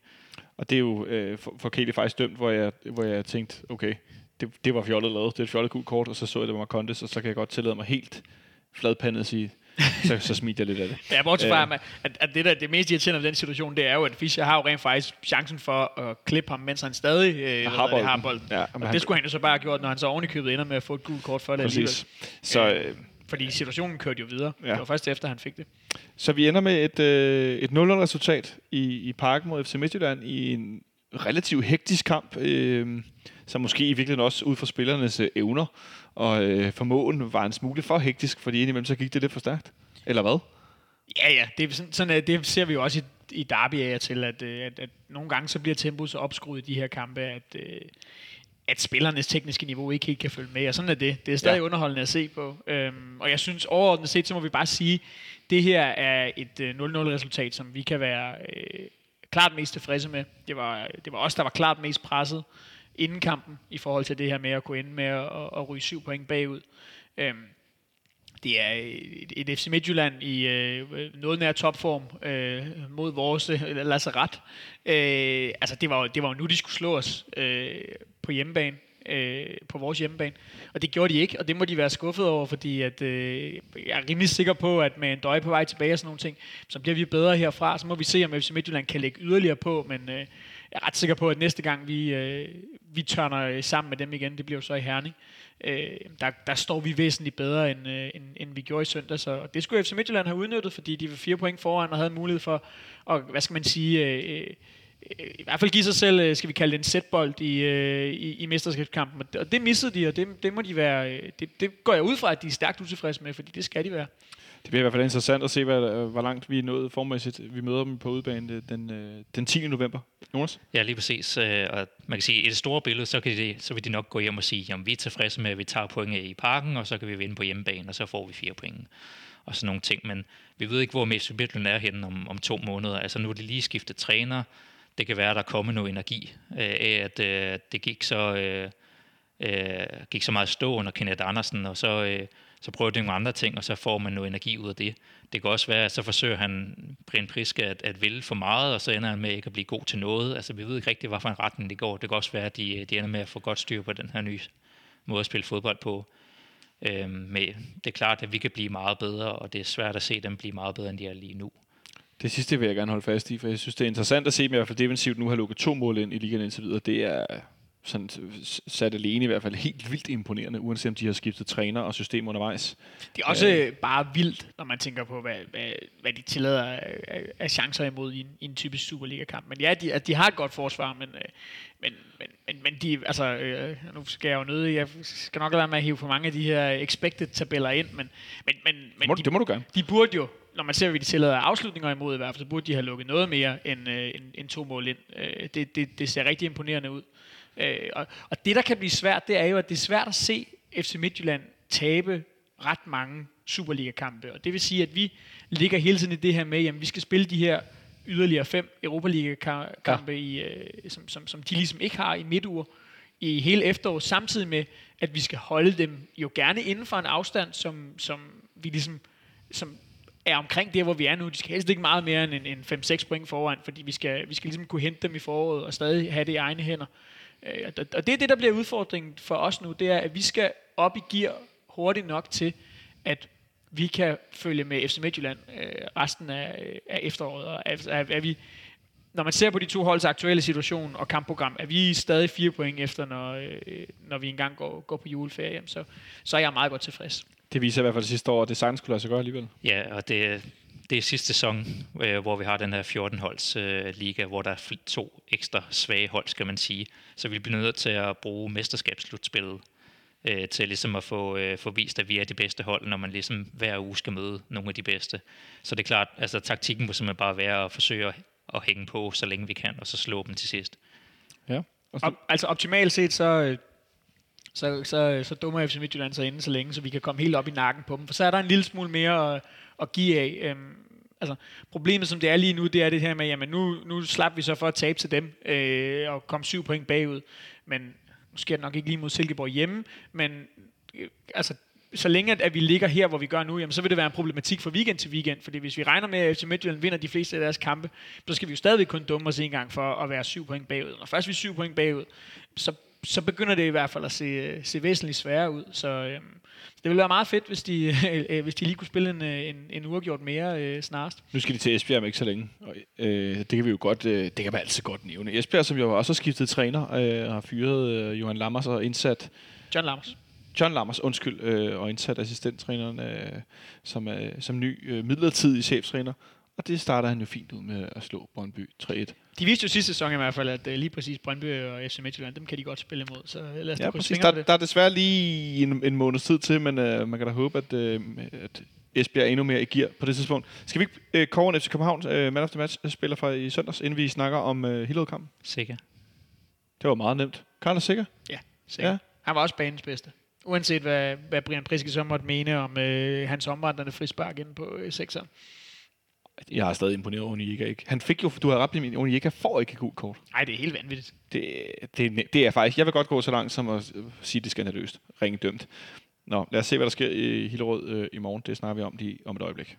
og det er jo øh, for, for Kelly faktisk dømt, hvor jeg, hvor jeg tænkte, okay, det, det var fjollet lavet. Det er et fjollet gult kort, og så så jeg det var Marcondes, og så kan jeg godt tillade mig helt fladpandet at sige, så, så smilte jeg lidt af det. Ja, bortset fra, Øh. at, at det, der, det mest irriterende ved den situation, det er jo, at Fischer har jo rent faktisk chancen for at klippe ham, mens han stadig øh, har bolden. har bolden. Ja, og han- det skulle han jo så bare have gjort, når han så oven i købet ender med at få et gult kort for det alligevel. Så, øh, Fordi situationen kørte jo videre. Ja. Det var først efter, han fik det. Så vi ender med et, øh, et 0-resultat i, i parken mod FC Midtjylland i en relativt hektisk kamp, øh, som måske i virkeligheden også ud fra spillernes øh, evner og øh, formåen var en smule for hektisk, fordi indimellem så gik det lidt for stærkt. Eller hvad? Ja, ja, det, er sådan, sådan, øh, det ser vi jo også i i Derby af til, at, øh, at, at nogle gange så bliver tempoet så opskruet i de her kampe, at, øh, at spillernes tekniske niveau ikke helt kan følge med, og sådan er det. Det er stadig ja. underholdende at se på. Øhm, og jeg synes overordnet set, så må vi bare sige, det her er et øh, 0-0-resultat, som vi kan være øh, klart mest tilfredse med. Det var, det var os, der var klart mest presset inden kampen, i forhold til det her med at kunne ende med at, at ryge syv point bagud. Øhm, det er et, et FC Midtjylland i øh, noget nær topform øh, mod vores øh, lasseret. Øh, altså det var, det var jo nu, de skulle slå os øh, på hjemmebane øh, på vores hjemmebane. Og det gjorde de ikke, og det må de være skuffet over, fordi at, øh, jeg er rimelig sikker på, at med en døje på vej tilbage og sådan nogle ting, så bliver vi bedre herfra. Så må vi se, om FC Midtjylland kan lægge yderligere på, men øh, jeg er ret sikker på, at næste gang vi, øh, vi tørner øh, sammen med dem igen, det bliver jo så i Herning, øh, der, der står vi væsentligt bedre, end, øh, end, end vi gjorde i søndag. Så det skulle FC Midtjylland have udnyttet, fordi de var fire point foran og havde mulighed for, og hvad skal man sige, øh, øh, i hvert fald give sig selv, øh, skal vi kalde det en sætbold i, øh, i, i mesterskabskampen. Og det missede de, og det, det må de være, det, det går jeg ud fra, at de er stærkt utilfredse med, fordi det skal de være. Det bliver i hvert fald interessant at se, hvad, hvor langt vi er nået formæssigt. Vi møder dem på udbanen øh, den, øh, den 10. november. Jonas? Ja, lige præcis. Øh, og man kan sige, i det store billede, så, kan de, så vil de nok gå hjem og sige, at vi er tilfredse med, at vi tager point i parken, og så kan vi vinde på hjemmebane, og så får vi fire point og sådan nogle ting. Men vi ved ikke, hvor Messi Midtjylland er henne om, om to måneder. Altså nu er de lige skiftet træner det kan være, at der kommer noget energi af, at øh, det gik så, øh, øh, gik så meget stå under Kenneth Andersen, og så, øh, så prøver det nogle andre ting, og så får man noget energi ud af det. Det kan også være, at så forsøger han Brian Priske at, at ville for meget, og så ender han med ikke at blive god til noget. Altså, vi ved ikke rigtig, hvorfor en retning det går. Det kan også være, at de, de ender med at få godt styr på den her nye måde at spille fodbold på. Øhm, men det er klart, at vi kan blive meget bedre, og det er svært at se dem blive meget bedre, end de er lige nu. Det sidste vil jeg gerne holde fast i, for jeg synes, det er interessant at se at i hvert fald defensivt nu har lukket to mål ind i ligaen indtil videre. Det er sådan sat alene i hvert fald helt vildt imponerende, uanset om de har skiftet træner og system undervejs. Det er også øh, bare vildt, når man tænker på, hvad, hvad, hvad de tillader af, af chancer imod i en, i en typisk Superliga-kamp. Men ja, de, at de har et godt forsvar, men, øh, men, men, men, men de, altså, øh, nu skal jeg jo nøde, jeg skal nok være med at hive for mange af de her expected-tabeller ind, men, men, men, men må, de, det må du gerne. De burde jo når man ser, hvad de tillader afslutninger imod i hvert fald, så burde de have lukket noget mere end, øh, end, end to mål ind. Øh, det, det, det ser rigtig imponerende ud. Øh, og, og det, der kan blive svært, det er jo, at det er svært at se FC Midtjylland tabe ret mange Superliga-kampe. Og det vil sige, at vi ligger hele tiden i det her med, at vi skal spille de her yderligere fem Europa-liga-kampe, ja. i, øh, som, som, som de ligesom ikke har i midtuger i hele efteråret, samtidig med, at vi skal holde dem jo gerne inden for en afstand, som, som vi ligesom som er omkring det, hvor vi er nu. De skal helst ikke meget mere end en, en 5-6 point foran, fordi vi skal, vi skal ligesom kunne hente dem i foråret og stadig have det i egne hænder. Øh, og det er det, der bliver udfordringen for os nu, det er, at vi skal op i gear hurtigt nok til, at vi kan følge med FC Midtjylland øh, resten af, af efteråret. Og er, er, er vi, når man ser på de to holds aktuelle situation og kampprogram, er vi stadig fire point efter, når, øh, når vi engang går, går på juleferie, så, så er jeg meget godt tilfreds. Det viser i hvert fald sidste år, at det sagtens kunne lade sig gøre alligevel. Ja, og det, det er sidste sæson, øh, hvor vi har den her 14-holds øh, liga, hvor der er to ekstra svage hold, skal man sige. Så vi bliver nødt til at bruge mesterskabsslutspillet øh, til ligesom at få, øh, få vist, at vi er det bedste hold, når man ligesom hver uge skal møde nogle af de bedste. Så det er klart, altså taktikken må simpelthen bare være at forsøge at, at hænge på, så længe vi kan, og så slå dem til sidst. Ja. Op, altså optimalt set, så øh, så, så, så dummer FC Midtjylland sig inden så længe, så vi kan komme helt op i nakken på dem. For så er der en lille smule mere at give af. Øhm, altså, problemet som det er lige nu, det er det her med, jamen nu, nu slap vi så for at tabe til dem, øh, og komme syv point bagud. Men nu sker det nok ikke lige mod Silkeborg hjemme, men øh, altså, så længe at vi ligger her, hvor vi gør nu, jamen, så vil det være en problematik fra weekend til weekend. Fordi hvis vi regner med, at FC Midtjylland vinder de fleste af deres kampe, så skal vi jo stadigvæk kun dumme os en gang for at være syv point bagud. Når først vi er syv point bagud, så så begynder det i hvert fald at se, se væsentligt sværere ud. Så øhm, det ville være meget fedt, hvis de, øh, hvis de lige kunne spille en, øh, en, en uafgjort mere øh, snarest. Nu skal de til Esbjerg om ikke så længe. Og, øh, det kan vi jo godt, øh, det kan man altid godt nævne. Esbjerg, som jo også har skiftet træner, øh, har fyret øh, Johan Lammers og indsat... John Lammers. John Lammers, undskyld, øh, og indsat assistenttræneren øh, som, øh, som ny øh, midlertidig cheftræner. Og det starter han jo fint ud med at slå Brøndby 3-1. De viste jo sidste sæson i hvert fald, at uh, lige præcis Brøndby og FC Midtjylland, dem kan de godt spille imod. Så lad os ja, præcis. Der, der er desværre lige en, en måneds tid til, men uh, man kan da håbe, at, uh, at Esbjerg endnu mere i gear på det tidspunkt. Skal vi ikke øh, kåre en FC København øh, man of the match spiller fra i søndags, inden vi snakker om øh, Hillerød-kampen? Sikker. Det var meget nemt. Karl er sikker? Ja, sikkert. Ja. Han var også banens bedste. Uanset hvad, hvad Brian Priske så måtte mene om øh, hans omvandrende frispark inde på øh, sekseren. Jeg er stadig imponeret over Onyeka, ikke? Han fik jo, du har ret, min Onyeka får ikke et gult kort. Nej, det er helt vanvittigt. Det, det, det er faktisk, jeg vil godt gå så langt som at sige, at det skal skandaløst. Ringe dømt. Nå, lad os se, hvad der sker i Hillerød øh, i morgen. Det snakker vi om lige om et øjeblik.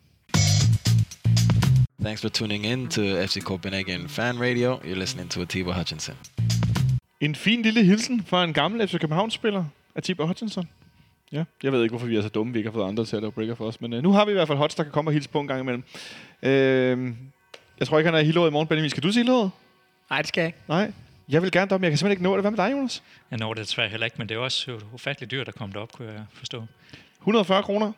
Thanks for tuning in to FC Copenhagen Fan Radio. You're listening to Atiba Hutchinson. En fin lille hilsen fra en gammel FC København-spiller, Atiba Hutchinson. Ja, jeg ved ikke, hvorfor vi er så dumme, vi ikke har fået andre til at lave breaker for os. Men øh, nu har vi i hvert fald Hutch, der kan komme og hilse på en gang imellem. Øh, jeg tror ikke, han er i Hillerød i morgen, Benjamin. Skal du til Hillerød? Nej, det skal jeg ikke. Nej. Jeg vil gerne deroppe, men jeg kan simpelthen ikke nå det. Hvad med dig, Jonas? Jeg når det desværre heller ikke, men det er også ufatteligt dyrt at komme derop, kunne jeg forstå. 140 kroner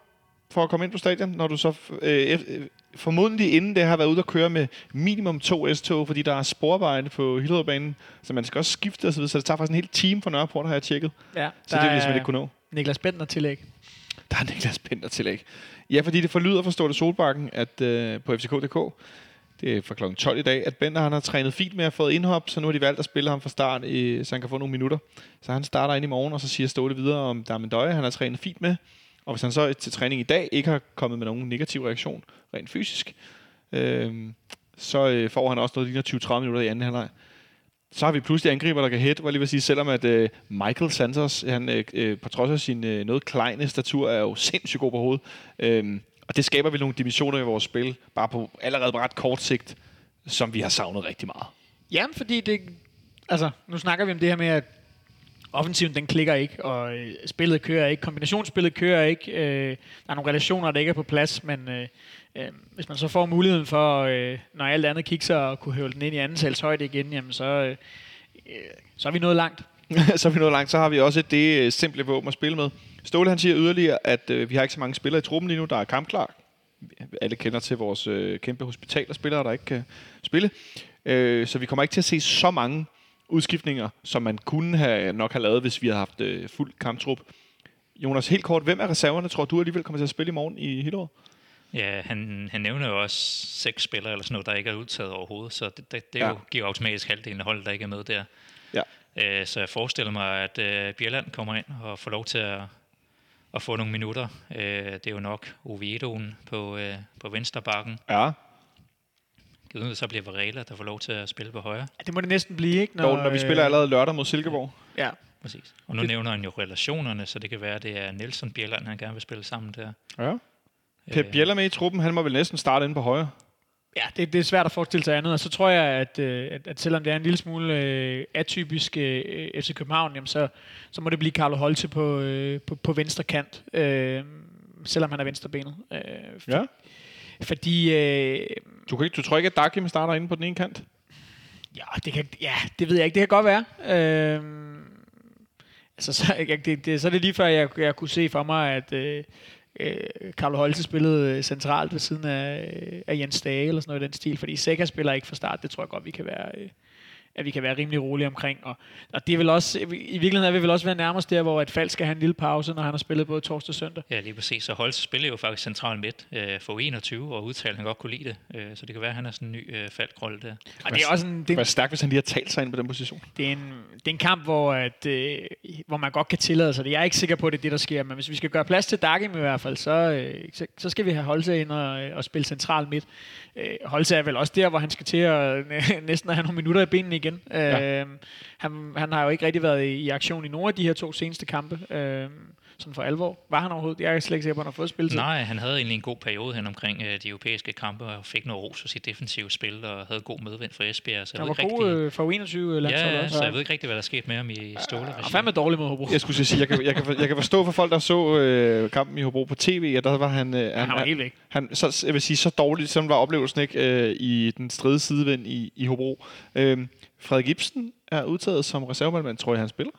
for at komme ind på stadion, når du så øh, øh, formodentlig inden det har været ude at køre med minimum to S-tog, fordi der er sporarbejde på Hillerødbanen, så man skal også skifte osv., så det tager faktisk en hel time fra Nørreport, har jeg tjekket. Ja, Så det vil jeg simpelthen ikke kunne nå. Niklas Bentner tillæg. Der er Niklas Bender tillæg. Ja, fordi det forlyder fra Storte Solbakken at, øh, på FCK.dk, det er fra kl. 12 i dag, at Bender han har trænet fint med at få indhop, så nu har de valgt at spille ham fra start, i, så han kan få nogle minutter. Så han starter ind i morgen, og så siger Ståle videre om Darmen Døje, han har trænet fint med. Og hvis han så til træning i dag ikke har kommet med nogen negativ reaktion, rent fysisk, øh, så øh, får han også noget, lignende 20-30 minutter i anden halvleg. Så har vi pludselig angriber, der kan hætte, hvor jeg lige vil sige, selvom at øh, Michael Santos, han, øh, øh, på trods af sin øh, noget kleine statur, er jo sindssygt god på hovedet. Øh, og det skaber vel nogle dimensioner i vores spil, bare på allerede på ret kort sigt, som vi har savnet rigtig meget. Jamen, fordi det... Altså, nu snakker vi om det her med, at offensiven den klikker ikke, og øh, spillet kører ikke, kombinationsspillet kører ikke, øh, der er nogle relationer, der ikke er på plads, men øh, øh, hvis man så får muligheden for, øh, når alt andet kigger at kunne høvle den ind i anden højde igen, jamen så, øh, øh, så er vi nået langt. så er vi nået langt, så har vi også det øh, simple våben at spille med. Ståle han siger yderligere, at øh, vi har ikke så mange spillere i truppen lige nu, der er kampklar. Alle kender til vores øh, kæmpe hospital spillere, der ikke kan spille. Øh, så vi kommer ikke til at se så mange udskiftninger, som man kunne have nok have lavet, hvis vi havde haft øh, fuld kamptrup. Jonas, helt kort, hvem af reserverne tror du alligevel kommer til at spille i morgen i Hillerød? Ja, han, han nævner jo også seks spillere eller sådan noget, der ikke er udtaget overhovedet, så det, det, det Ja. jo giver automatisk halvdelen af holdet, der ikke er med der. Ja. Øh, så jeg forestiller mig, at øh, Bjelland kommer ind og får lov til at, at få nogle minutter. Øh, det er jo nok Oviedoen på, øh, på venstre bakken. Ja, Jeg ved, så bliver Varela, der får lov til at spille på højre. Ja, det må det næsten blive, ikke? når, når vi spiller øh, allerede lørdag mod Silkeborg. Ja, Præcis. Og nu Det- det... nævner han jo relationerne, så det kan være, at det er Nelson Bjelland, han gerne vil spille sammen der. Ja. Per Bjeller med i truppen, han må vel næsten starte inde på højre. Ja, det, det er svært at forestille sig andet, og så tror jeg, at, øh, at, at selvom det er en lille smule øh, atypisk øh, FC København, jamen så, så må det blive Carlo Holte på, øh, på, på venstre kant, øh, selvom han er venstrebenet. Øh, for, Ja. Fordi, øh, Du, kan ikke, du tror ikke, at Dakim starter inde på den ene kant? ja, det kan, ja, det ved jeg ikke, det kan godt være. Øh, altså, så, jeg, det, det, så er det lige før, jeg, jeg kunne se for mig, at øh, øh, Carlo Holte spillede øh, centralt ved siden af, øh, af Jens Dage, eller sådan noget i den stil, fordi Seca spiller ikke fra start, det tror jeg godt, vi kan være... Øh, at vi kan være rimelig rolige omkring. Og, og det er vel også, i virkeligheden er vi vel også være nærmest der, hvor et fald skal have en lille pause, når han har spillet både torsdag og søndag. Ja, lige præcis. Så Holst spiller jo faktisk central midt øh, for 21, og udtaler, han godt kunne lide det. Øh, så det kan være, at han er sådan en ny øh, faldkrolle der. Og det er også en, det, Det stærkt, hvis han lige har talt sig ind på den position. det er en, det er en kamp, hvor, at, øh, hvor man godt kan tillade sig det. Jeg er ikke sikker på, at det er det, der sker, men hvis vi skal gøre plads til Dagim i hvert fald, så, øh, så, så skal vi have Holse ind og, øh, og spille central midt. Øh, Holse er vel også der, hvor han skal til at øh, næsten at have nogle minutter i benene igen. Øh, Ja. han, han har jo ikke rigtig været i, i aktion i nogen af de her to seneste kampe. Øh, sådan for alvor. Var han overhovedet? Jeg er slet ikke sikker på, at han har fået spilletid. Nej, han havde egentlig en god periode hen omkring øh, de europæiske kampe, og fik noget ros for sit defensive spil, og havde god medvind for Esbjerg. Så jeg Han var god rigtig, øh, for 21 landshold ja, også. så jeg ved ikke rigtig, hvad der er sket med ham i Ståle. Han er fandme dårlig mod Hobro. Jeg skulle sige, jeg kan, jeg kan, jeg kan forstå for folk, der så øh, kampen i Hobro på tv, at der var han... Øh, Han var helt væk. han, så, jeg vil sige, så dårligt, sådan var oplevelsen ikke øh, i den stride sidevind i, i Hobro. Øh, Frederik Ibsen er udtaget som reservemand, tror jeg, han spiller?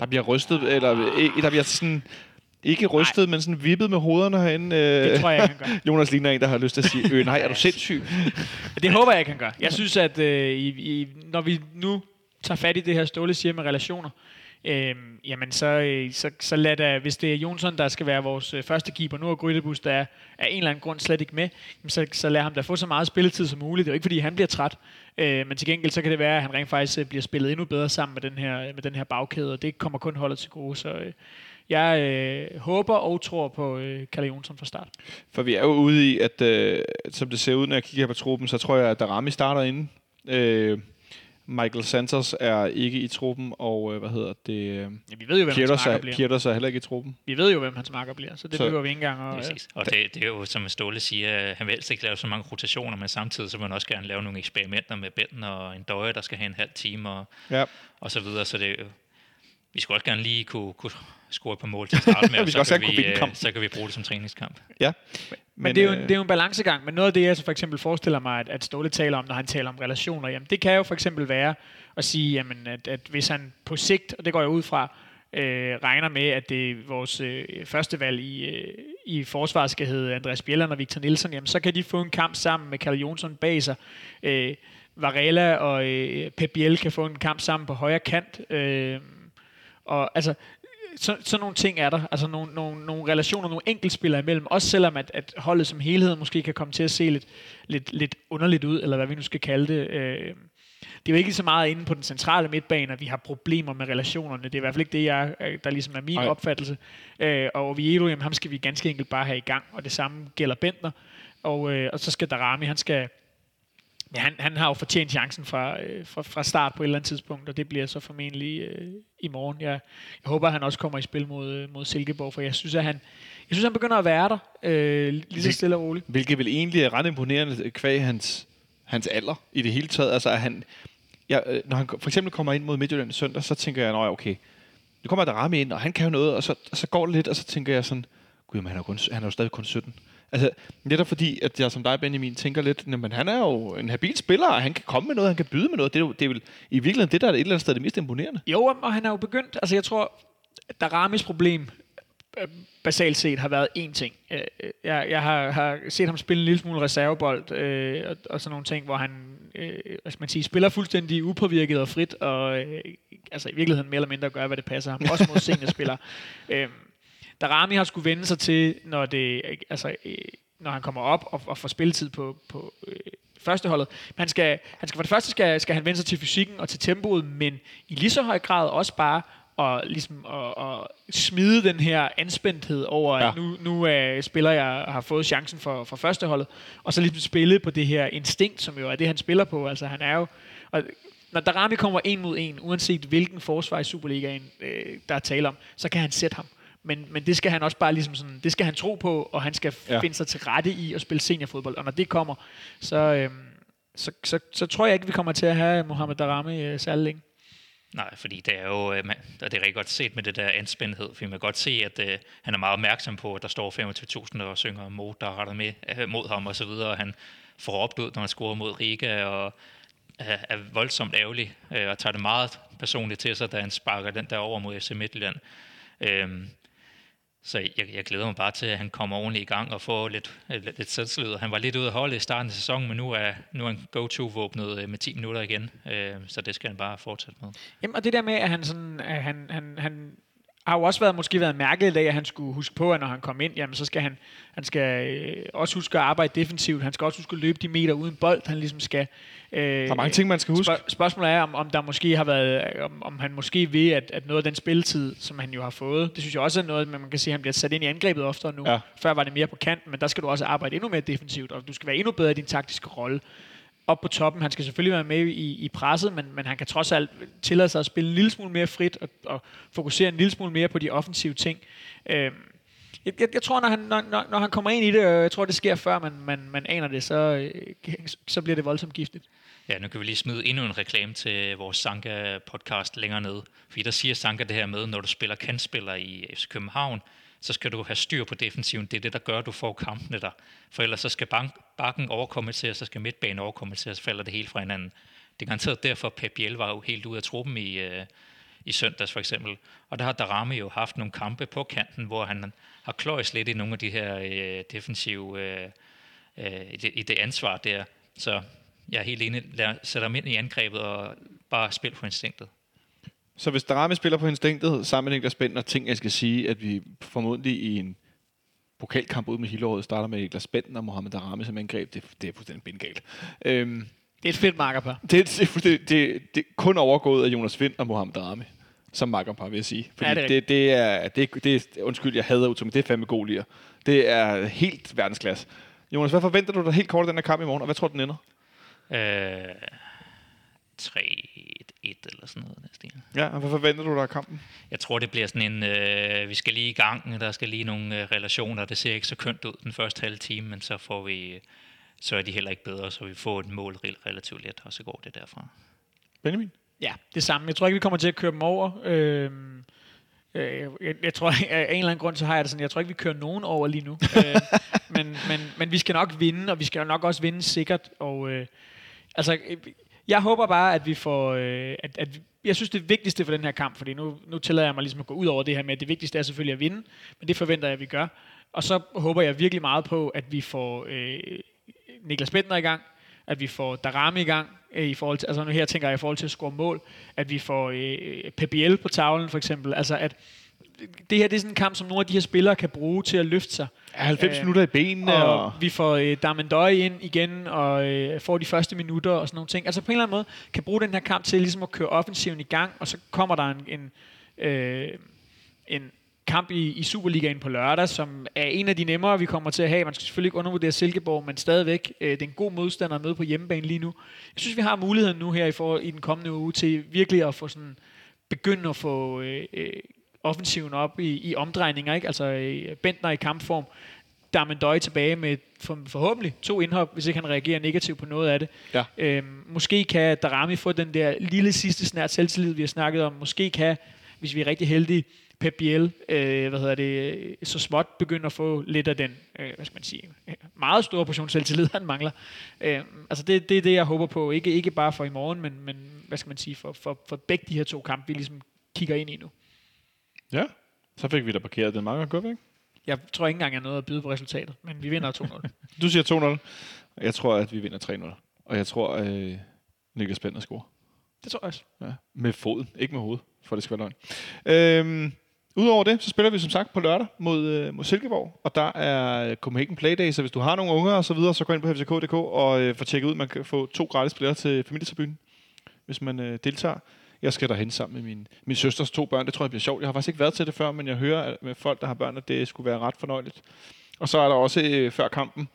Der bliver rystet, eller øh, der bliver sådan, ikke rystet, Ej. men sådan vippet med hovederne herinde. Øh, Det tror jeg, han gør. Jonas ligner en, der har lyst til at sige, øh, nej, er du sindssyg? Det håber jeg ikke, han gør. Jeg synes, at øh, i, i, når vi nu tager fat i det her Ståle siger med relationer, øh, jamen så, øh, så, så lad da, hvis det er Jonsson, der skal være vores øh, første keeper, nu er Grydebus, der er af en eller anden grund slet ikke med, så, så lad ham da få så meget spilletid som muligt. Det er jo ikke, fordi han bliver træt, øh, men til gengæld så kan det være, at han rent faktisk øh, bliver spillet endnu bedre sammen med den her, med den her bagkæde, og det kommer kun holdet til gode. Så øh, jeg øh, håber og tror på øh, Kalle Jonsson fra start. For vi er jo ude i, at øh, som det ser ud, når jeg kigger på truppen, så tror jeg, at Darami starter inden. Øh, Michael Santos er ikke i truppen, og øh, hvad hedder det? Øh, Ja, vi ved jo, hvem hans Kiertos marker er, bliver. Kiertos er heller ikke i truppen. Vi ved jo, hvem hans marker bliver, så det Så- behøver vi ikke engang at... Præcis. Og det, det er jo, som Ståle siger, han vil helst ikke lave så mange rotationer, men samtidig så vil man også gerne lave nogle eksperimenter med Benten og en døje, der skal have en halv time og, Ja. og så videre. Så det jo, vi skulle også gerne lige kunne, kunne score par mål til at starte med, Vi og så, også kan vi, øh, så kan vi bruge det som træningskamp. Ja. Men, men det, er jo, øh, det er jo en balancegang, men noget af det, jeg så for eksempel forestiller mig, at, at Ståle taler om, når han taler om relationer, jamen det kan jo for eksempel være at sige, jamen, at, at hvis han på sigt, og det går jeg ud fra, øh, regner med, at det er vores øh, første valg i, øh, i forsvaret skal hedde Andreas Bjelland og Victor Nielsen, jamen så kan de få en kamp sammen med Karl Jonsson bag sig. Øh, Varela og øh, Pep Biel kan få en kamp sammen på højre kant. Øh, og altså, så, sådan nogle ting er der. Altså nogle, nogle, nogle relationer, nogle enkeltspillere imellem. Også selvom at, at holdet som helhed måske kan komme til at se lidt, lidt, lidt underligt ud, eller hvad vi nu skal kalde det. Øh, det er jo ikke så meget inde på den centrale midtbane, at vi har problemer med relationerne. Det er i hvert fald ikke det, jeg, øh, der ligesom er min. Ej. opfattelse. Øh, og Oviedo, jamen, ham skal vi ganske enkelt bare have i gang. Og det samme gælder Bentner. Og, øh, og så skal Darami, han skal... Ja, han, han har jo fortjent chancen fra, øh, fra, fra start på et eller andet tidspunkt, og det bliver så formentlig øh, i morgen. Jeg, jeg håber, at han også kommer i spil mod, øh, mod Silkeborg, for jeg synes, at han, jeg synes, han begynder at være der, øh, lige så stille og roligt. Hvilket vel egentlig er ret imponerende kvæg hans, hans alder i det hele taget. Altså, at han, ja, øh, når han for eksempel kommer ind mod Midtjylland søndag, så tænker jeg, at okay, nu kommer der ramme ind, og han kan jo noget, og så, og så går det lidt, og så tænker jeg sådan, gud, men han er, kun, han er jo stadig kun 17. Altså, netop fordi, at jeg som dig, Benjamin, tænker lidt, men han er jo en habil spiller, og han kan komme med noget, han kan byde med noget. Det er, jo, det er vel i virkeligheden det, der er et eller andet sted det mest imponerende. Jo, og han er jo begyndt, altså jeg tror, Daramis problem øh, basalt set har været én ting. Øh, øh, Jeg, jeg har, har set ham spille en lille smule reservebold øh, og, og sådan nogle ting, hvor han øh, hvad skal man sige, spiller fuldstændig upåvirket og frit, og øh, altså i virkeligheden mere eller mindre gør, hvad det passer ham. Også mod seniorspillere. øh, Darami har skulle vende sig til, når, det, øh, altså, øh, når han kommer op og, og får spilletid på, på øh, førsteholdet. Men han skal, han skal for det første skal, skal han vende sig til fysikken og til tempoet, men i lige så høj grad også bare og ligesom at, at smide den her anspændthed over, ja. At nu, nu er spiller jeg har fået chancen for, for førsteholdet, og så ligesom spille på det her instinkt, som jo er det, han spiller på. Altså han er jo, og når Darami kommer en mod en, uanset hvilken forsvar i Superligaen, øh, der er tale om, så kan han sætte ham. Men, men det skal han også bare ligesom sådan, det skal han tro på, og han skal ja. Finde sig til rette i at spille seniorfodbold. Og når det kommer, så, øhm, så, så, så tror jeg ikke, vi kommer til at have Mohamed Darami øh, særlig længe. Nej, fordi det er jo, øh, og det er rigtig godt set med det der anspændthed, for man kan godt se, at øh, han er meget opmærksom på, at der står 25.000 og synger mod, der retter med øh, mod ham og så videre, og han får råbt ud, når han scorer mod Riga, og er, er voldsomt ærgerlig, øh, og tager det meget personligt til sig, da han sparker den der over mod FC Midtjylland. Øhm, så jeg, jeg glæder mig bare til, at han kommer ordentligt i gang og får lidt, øh, lidt, lidt selvtillid. Han var lidt ude af holdet i starten af sæsonen, men nu er, nu er han go-to-våbnet øh, med 10 minutter igen, øh, så det skal han bare fortsætte med. Jamen, og det der med, at han sådan, at han, han, han har jo også været, måske været mærket af, at han skulle huske på, at når han kom ind, jamen, så skal han, han skal øh, også huske at arbejde defensivt. Han skal også huske at løbe de meter uden bold. Han ligesom skal... Øh, Der er mange ting, man skal huske. Spørg- spørgsmålet er, om, om der måske har været, om, om han måske ved, at, at noget af den spilletid, som han jo har fået, det synes jeg også er noget, man kan sige, at han bliver sat ind i angrebet oftere nu. Ja. Før var det mere på kanten, men der skal du også arbejde endnu mere defensivt, og du skal være endnu bedre i din taktiske rolle op på toppen. Han skal selvfølgelig være med i, i presset, men, men han kan trods alt tillade sig at spille en lille smule mere frit og, og fokusere en lille smule mere på de offensive ting. Øh, jeg, jeg, jeg tror, når han, når, når, når han kommer ind i det, og jeg tror, det sker før man, man, man aner det, så, øh, så bliver det voldsomt giftigt. Ja, nu kan vi lige smide endnu en reklame til vores Sanka-podcast længere nede. Fordi der siger Sanka det her med, når du spiller kandspiller i FC København, så skal du have styr på defensiven. Det er det, der gør, at du får kampene der. For ellers så skal bank, bakken overkompenseres, så skal midtbanen overkompenseres, så falder det hele fra hinanden. Det er garanteret derfor, Pep Biel var jo helt ude af truppen i, øh, i søndags for eksempel. Og der har Darami jo haft nogle kampe på kanten, hvor han har kløjs lidt i nogle af de her øh, defensive, øh, øh, i, det, i det ansvar der. Så jeg er helt enig. Lad sætte ham ind i angrebet og bare spil på instinktet. Så hvis Darami spiller på instinktet sammen med Niklas Bentner, ting jeg skal sige, at vi formodentlig i en pokalkamp ud med Hillerød starter med Niklas Bentner og Mohamed Darami som angreb, det, det er fuldstændig bindgalt. Øhm, Det er et fedt markerpar. det, er- det, er fuldstændig- det, det, er kun overgået af Jonas Vind og Mohamed Darami som makkerpar, vil jeg sige. Fordi Ja, det det, er det, det, er, det er, undskyld, jeg hader Utum, det er fandme god lige. Det er helt verdensklasse. Jonas, hvad forventer du dig helt kort af den her kamp i morgen, og hvad tror du, den ender? Øh, 3-1 eller sådan noget. den stil. Ja, og hvad forventer du dig af kampen? Jeg tror, det bliver sådan en, øh, vi skal lige i gang, der skal lige nogle øh, relationer, det ser ikke så kønt ud den første halve time, men så får vi, så er de heller ikke bedre, så vi får et mål rel- relativt let, og så går det derfra. Benjamin? Ja, det samme. Jeg tror ikke, vi kommer til at køre dem over. Øhm, øh, jeg, jeg tror, af en eller anden grund, så har jeg det sådan, jeg tror ikke, vi kører nogen over lige nu. øh, men, men, men vi skal nok vinde, og vi skal nok også vinde sikkert. Og, øh, altså, øh, jeg håber bare, at vi får... Øh, at, at, jeg synes, det vigtigste for den her kamp, fordi nu, nu tillader jeg mig ligesom at gå ud over det her med, at det vigtigste er selvfølgelig at vinde, men det forventer jeg, at vi gør. Og så håber jeg virkelig meget på, at vi får øh, Niklas Bentner i gang, at vi får Darami i gang, øh, i forhold til, altså nu her tænker jeg i forhold til at score mål, at vi får øh, PBL på tavlen for eksempel, altså at det her det er sådan en kamp, som nogle af de her spillere kan bruge til at løfte sig. Ja, 90 Øh, minutter i benene, og, Og vi får øh, Darmendøj ind igen, og øh, får de første minutter og sådan nogle ting. Altså på en eller anden måde kan bruge den her kamp til ligesom at køre offensiven i gang, og så kommer der en, en, øh, en kamp i, i Superligaen på lørdag, som er en af de nemmere, vi kommer til at have. Man skal selvfølgelig ikke undervurdere Silkeborg, men stadigvæk, øh, det er en god modstander at møde på hjemmebane lige nu. Jeg synes, vi har muligheden nu her i, for, i den kommende uge til virkelig at få sådan, begynde at få øh, øh, offensiven op i, i omdrejninger, ikke? Altså øh, Bentner i kampform, Darmendøj tilbage med for, forhåbentlig to indhop, hvis ikke han reagerer negativt på noget af det. Ja. Øhm, måske kan Darami få den der lille sidste snært selvtillid, vi har snakket om. Måske kan, hvis vi er rigtig heldige, Pep Biel, øh, hvad hedder det, så småt begynde at få lidt af den, øh, hvad skal man sige, meget store portion selvtillid, han mangler. Øh, altså det, det er det, jeg håber på. Ikke, ikke bare for i morgen, men, men hvad skal man sige, for, for, for begge de her to kampe, vi ligesom kigger ind i nu. Ja, så fik vi da parkeret den meget godt, ikke? Jeg tror ikke engang, jeg noget at byde på resultatet, men vi vinder 2-0. Du siger 2-0. Jeg tror, at vi vinder 3-0. Og jeg tror, øh, Niklas Bender scorer. det tror jeg også. Ja, med foden, ikke med hovedet, for det skal være løgn. Øhm, Udover det, så spiller vi som sagt på lørdag mod, øh, mod Silkeborg, og der er Copenhagen Playday, så hvis du har nogle unger og så videre, så gå ind på fck.dk og øh, få tjekket ud. Man kan få to gratis billetter til familietribunen, hvis man øh, deltager. Jeg skal derhen sammen med min, min søsters to børn. Det tror jeg bliver sjovt. Jeg har faktisk ikke været til det før, men jeg hører at med folk, der har børn, at det skulle være ret fornøjeligt. Og så er der også øh, før kampen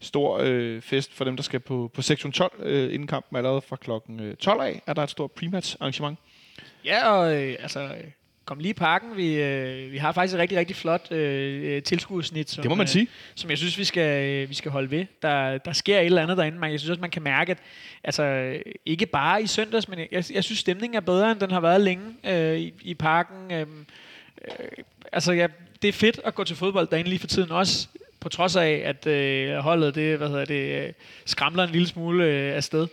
stor øh, fest for dem, der skal på, på sektion 12 øh, inden kampen. Allerede fra klokken øh, 12 af er der et stort pre-match arrangement. Ja, og øh, altså, kom lige i parken. Vi, øh, vi har faktisk et rigtig, rigtig flot øh, øh, tilskudsnit. Som, Det må man øh, sige. som jeg synes, vi skal, øh, vi skal holde ved. Der, der sker et eller andet derinde. Man, jeg synes også, man kan mærke, at altså, øh, ikke bare i søndags, men jeg, jeg synes, stemningen er bedre, end den har været længe øh, i, i parken. Øh, øh, altså, ja, det er fedt at gå til fodbold derinde lige for tiden også, på trods af, at øh, holdet det, hvad hedder det, øh, skramler en lille smule øh, afsted.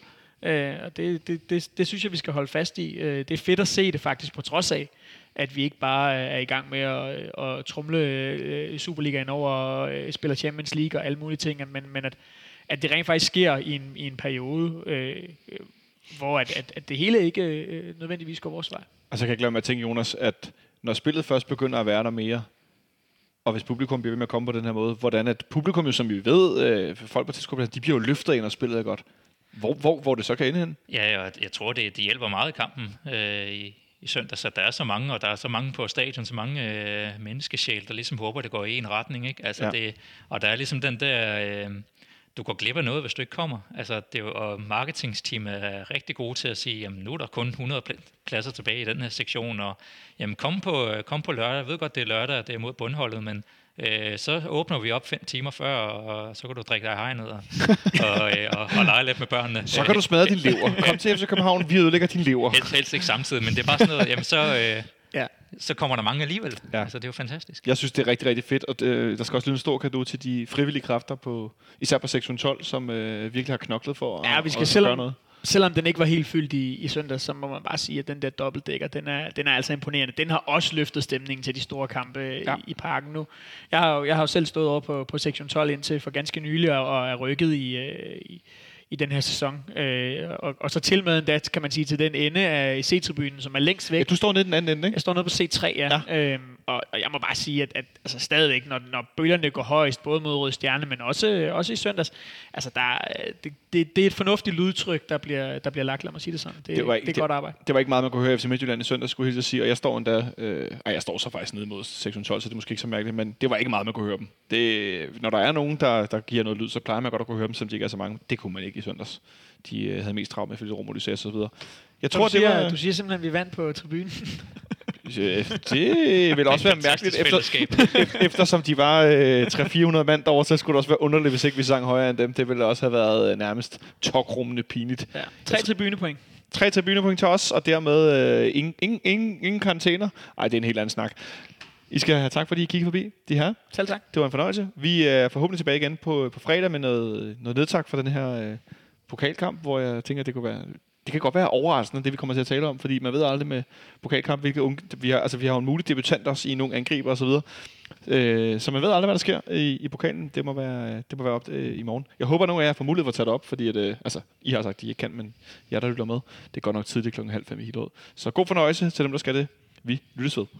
Øh, og det, det, det, det synes jeg, vi skal holde fast i. Øh, det er fedt at se det faktisk, på trods af, at vi ikke bare øh, er i gang med at, øh, at trumle øh, Superligaen over og spiller Champions League og alle mulige ting, men, men at, at det rent faktisk sker i en, i en periode, øh, hvor at, at, at det hele ikke øh, nødvendigvis går vores vej. Og så kan jeg mig at tænke, Jonas, at når spillet først begynder at være der mere, og hvis publikum bliver ved med at komme på den her måde, hvordan at publikum jo, som vi ved, øh, folk på tilskuerpladsen, de bliver jo løftet ind, og spillet er godt. Hvor, hvor, hvor det så kan ende hen? Ja, og jeg tror, det, det hjælper meget i kampen øh, i, i søndag, så der er så mange, og der er så mange på stadion, så mange øh, menneskesjæl, der ligesom håber, det går i en retning. Ikke? Altså Ja. det, og der er ligesom den der, øh, du går glip af noget, hvis du ikke kommer. Altså det er jo, og marketingsteamet er rigtig gode til at sige, jamen nu er der kun 100 pl- pladser tilbage i den her sektion, og jamen kom på, kom på lørdag. Jeg ved godt, det er lørdag, det er mod bundholdet, men øh, så åbner vi op fem timer før, og så kan du drikke dig i hegnet og, og, øh, og, og lege lidt med børnene. Så kan du smadre din lever. Kom til FC København, vi ødelægger din lever. Helst, helst ikke samtidig, men det er bare sådan noget, jamen så, øh, Ja. så kommer der mange alligevel. Ja. Altså, det er jo fantastisk. Jeg synes, det er rigtig, rigtig fedt, og øh, der skal også lyde en stor kado til de frivillige kræfter, på, især på sektion 12, som øh, virkelig har knoklet for at, Ja, vi skal at selv- gøre noget. Selvom den ikke var helt fyldt i, i søndag, så må man bare sige, at den der dobbeltdækker, den er, den er altså imponerende. Den har også løftet stemningen til de store kampe Ja. i, i parken nu. Jeg har, jo- jeg har jo selv stået over på, på sektion 12 indtil for ganske nylig og, og er rykket i, øh, i, i den her sæson. Øh, og, og så til med endda, kan man sige, til den ende af C-tribunen, som er længst væk. Ja, du står nede i den anden ende, ikke? Jeg står nede på C3, ja. ja. Øhm, og, og jeg må bare sige, at, at altså stadigvæk, når, når bølgerne går højst, både mod Røde Stjerne, men også, også i søndags, altså der, det, det, det er et fornuftigt lydtryk, der bliver, der bliver lagt, lad mig sige det sådan. Det, Det var det, ikke- det er godt arbejde. Det var ikke meget, man kunne høre FC Midtjylland i søndag, skulle jeg hilse at sige. Og jeg står endda... Øh, ej, jeg står så faktisk nede mod 612, så det er måske ikke så mærkeligt. Men det var ikke meget, man kunne høre dem. Det, når der er nogen, der, der giver noget lyd, så plejer man godt at kunne høre dem, selvom de ikke er så mange. Det kunne man ikke i søndags. De øh, havde mest travlt med Felix Romo, Lysace og så videre. Jeg tror, du, siger, det var... du siger simpelthen, at vi vandt på tribunen. Det vil også være mærkeligt, efter, fællesskab. eftersom de var øh, 300-400 mand derovre, så skulle det også være underligt, hvis ikke vi sang højere end dem. Det ville også have været øh, nærmest tokrummende pinligt. Ja. Tre tribunepoint. Tre tribunepoint til os, og dermed øh, ingen, ingen, ingen, ingen karantæner. Ej, det er en helt anden snak. I skal have tak, fordi I kiggede forbi, de her. Selv tak. Det var en fornøjelse. Vi er forhåbentlig tilbage igen på, på fredag med noget, noget nedtak for den her øh, pokalkamp, hvor jeg tænker, det kunne være... Det kan godt være overraskende, det vi kommer til at tale om, fordi man ved aldrig med pokalkamp, hvilke unge... Vi har, altså, vi har jo en mulig debutant også i nogle angriber osv. Øh, så man ved aldrig, hvad der sker i, i pokalen. Det må være, det må være op øh, i morgen. Jeg håber, at nogle af jer får mulighed for at tage det op, fordi at, øh, altså, I har sagt, at I ikke kan, men jer, der lytter med, det er godt nok tidligt klokken halv fem i helt Så god fornøjelse til dem, der skal det. Vi lyttes ved.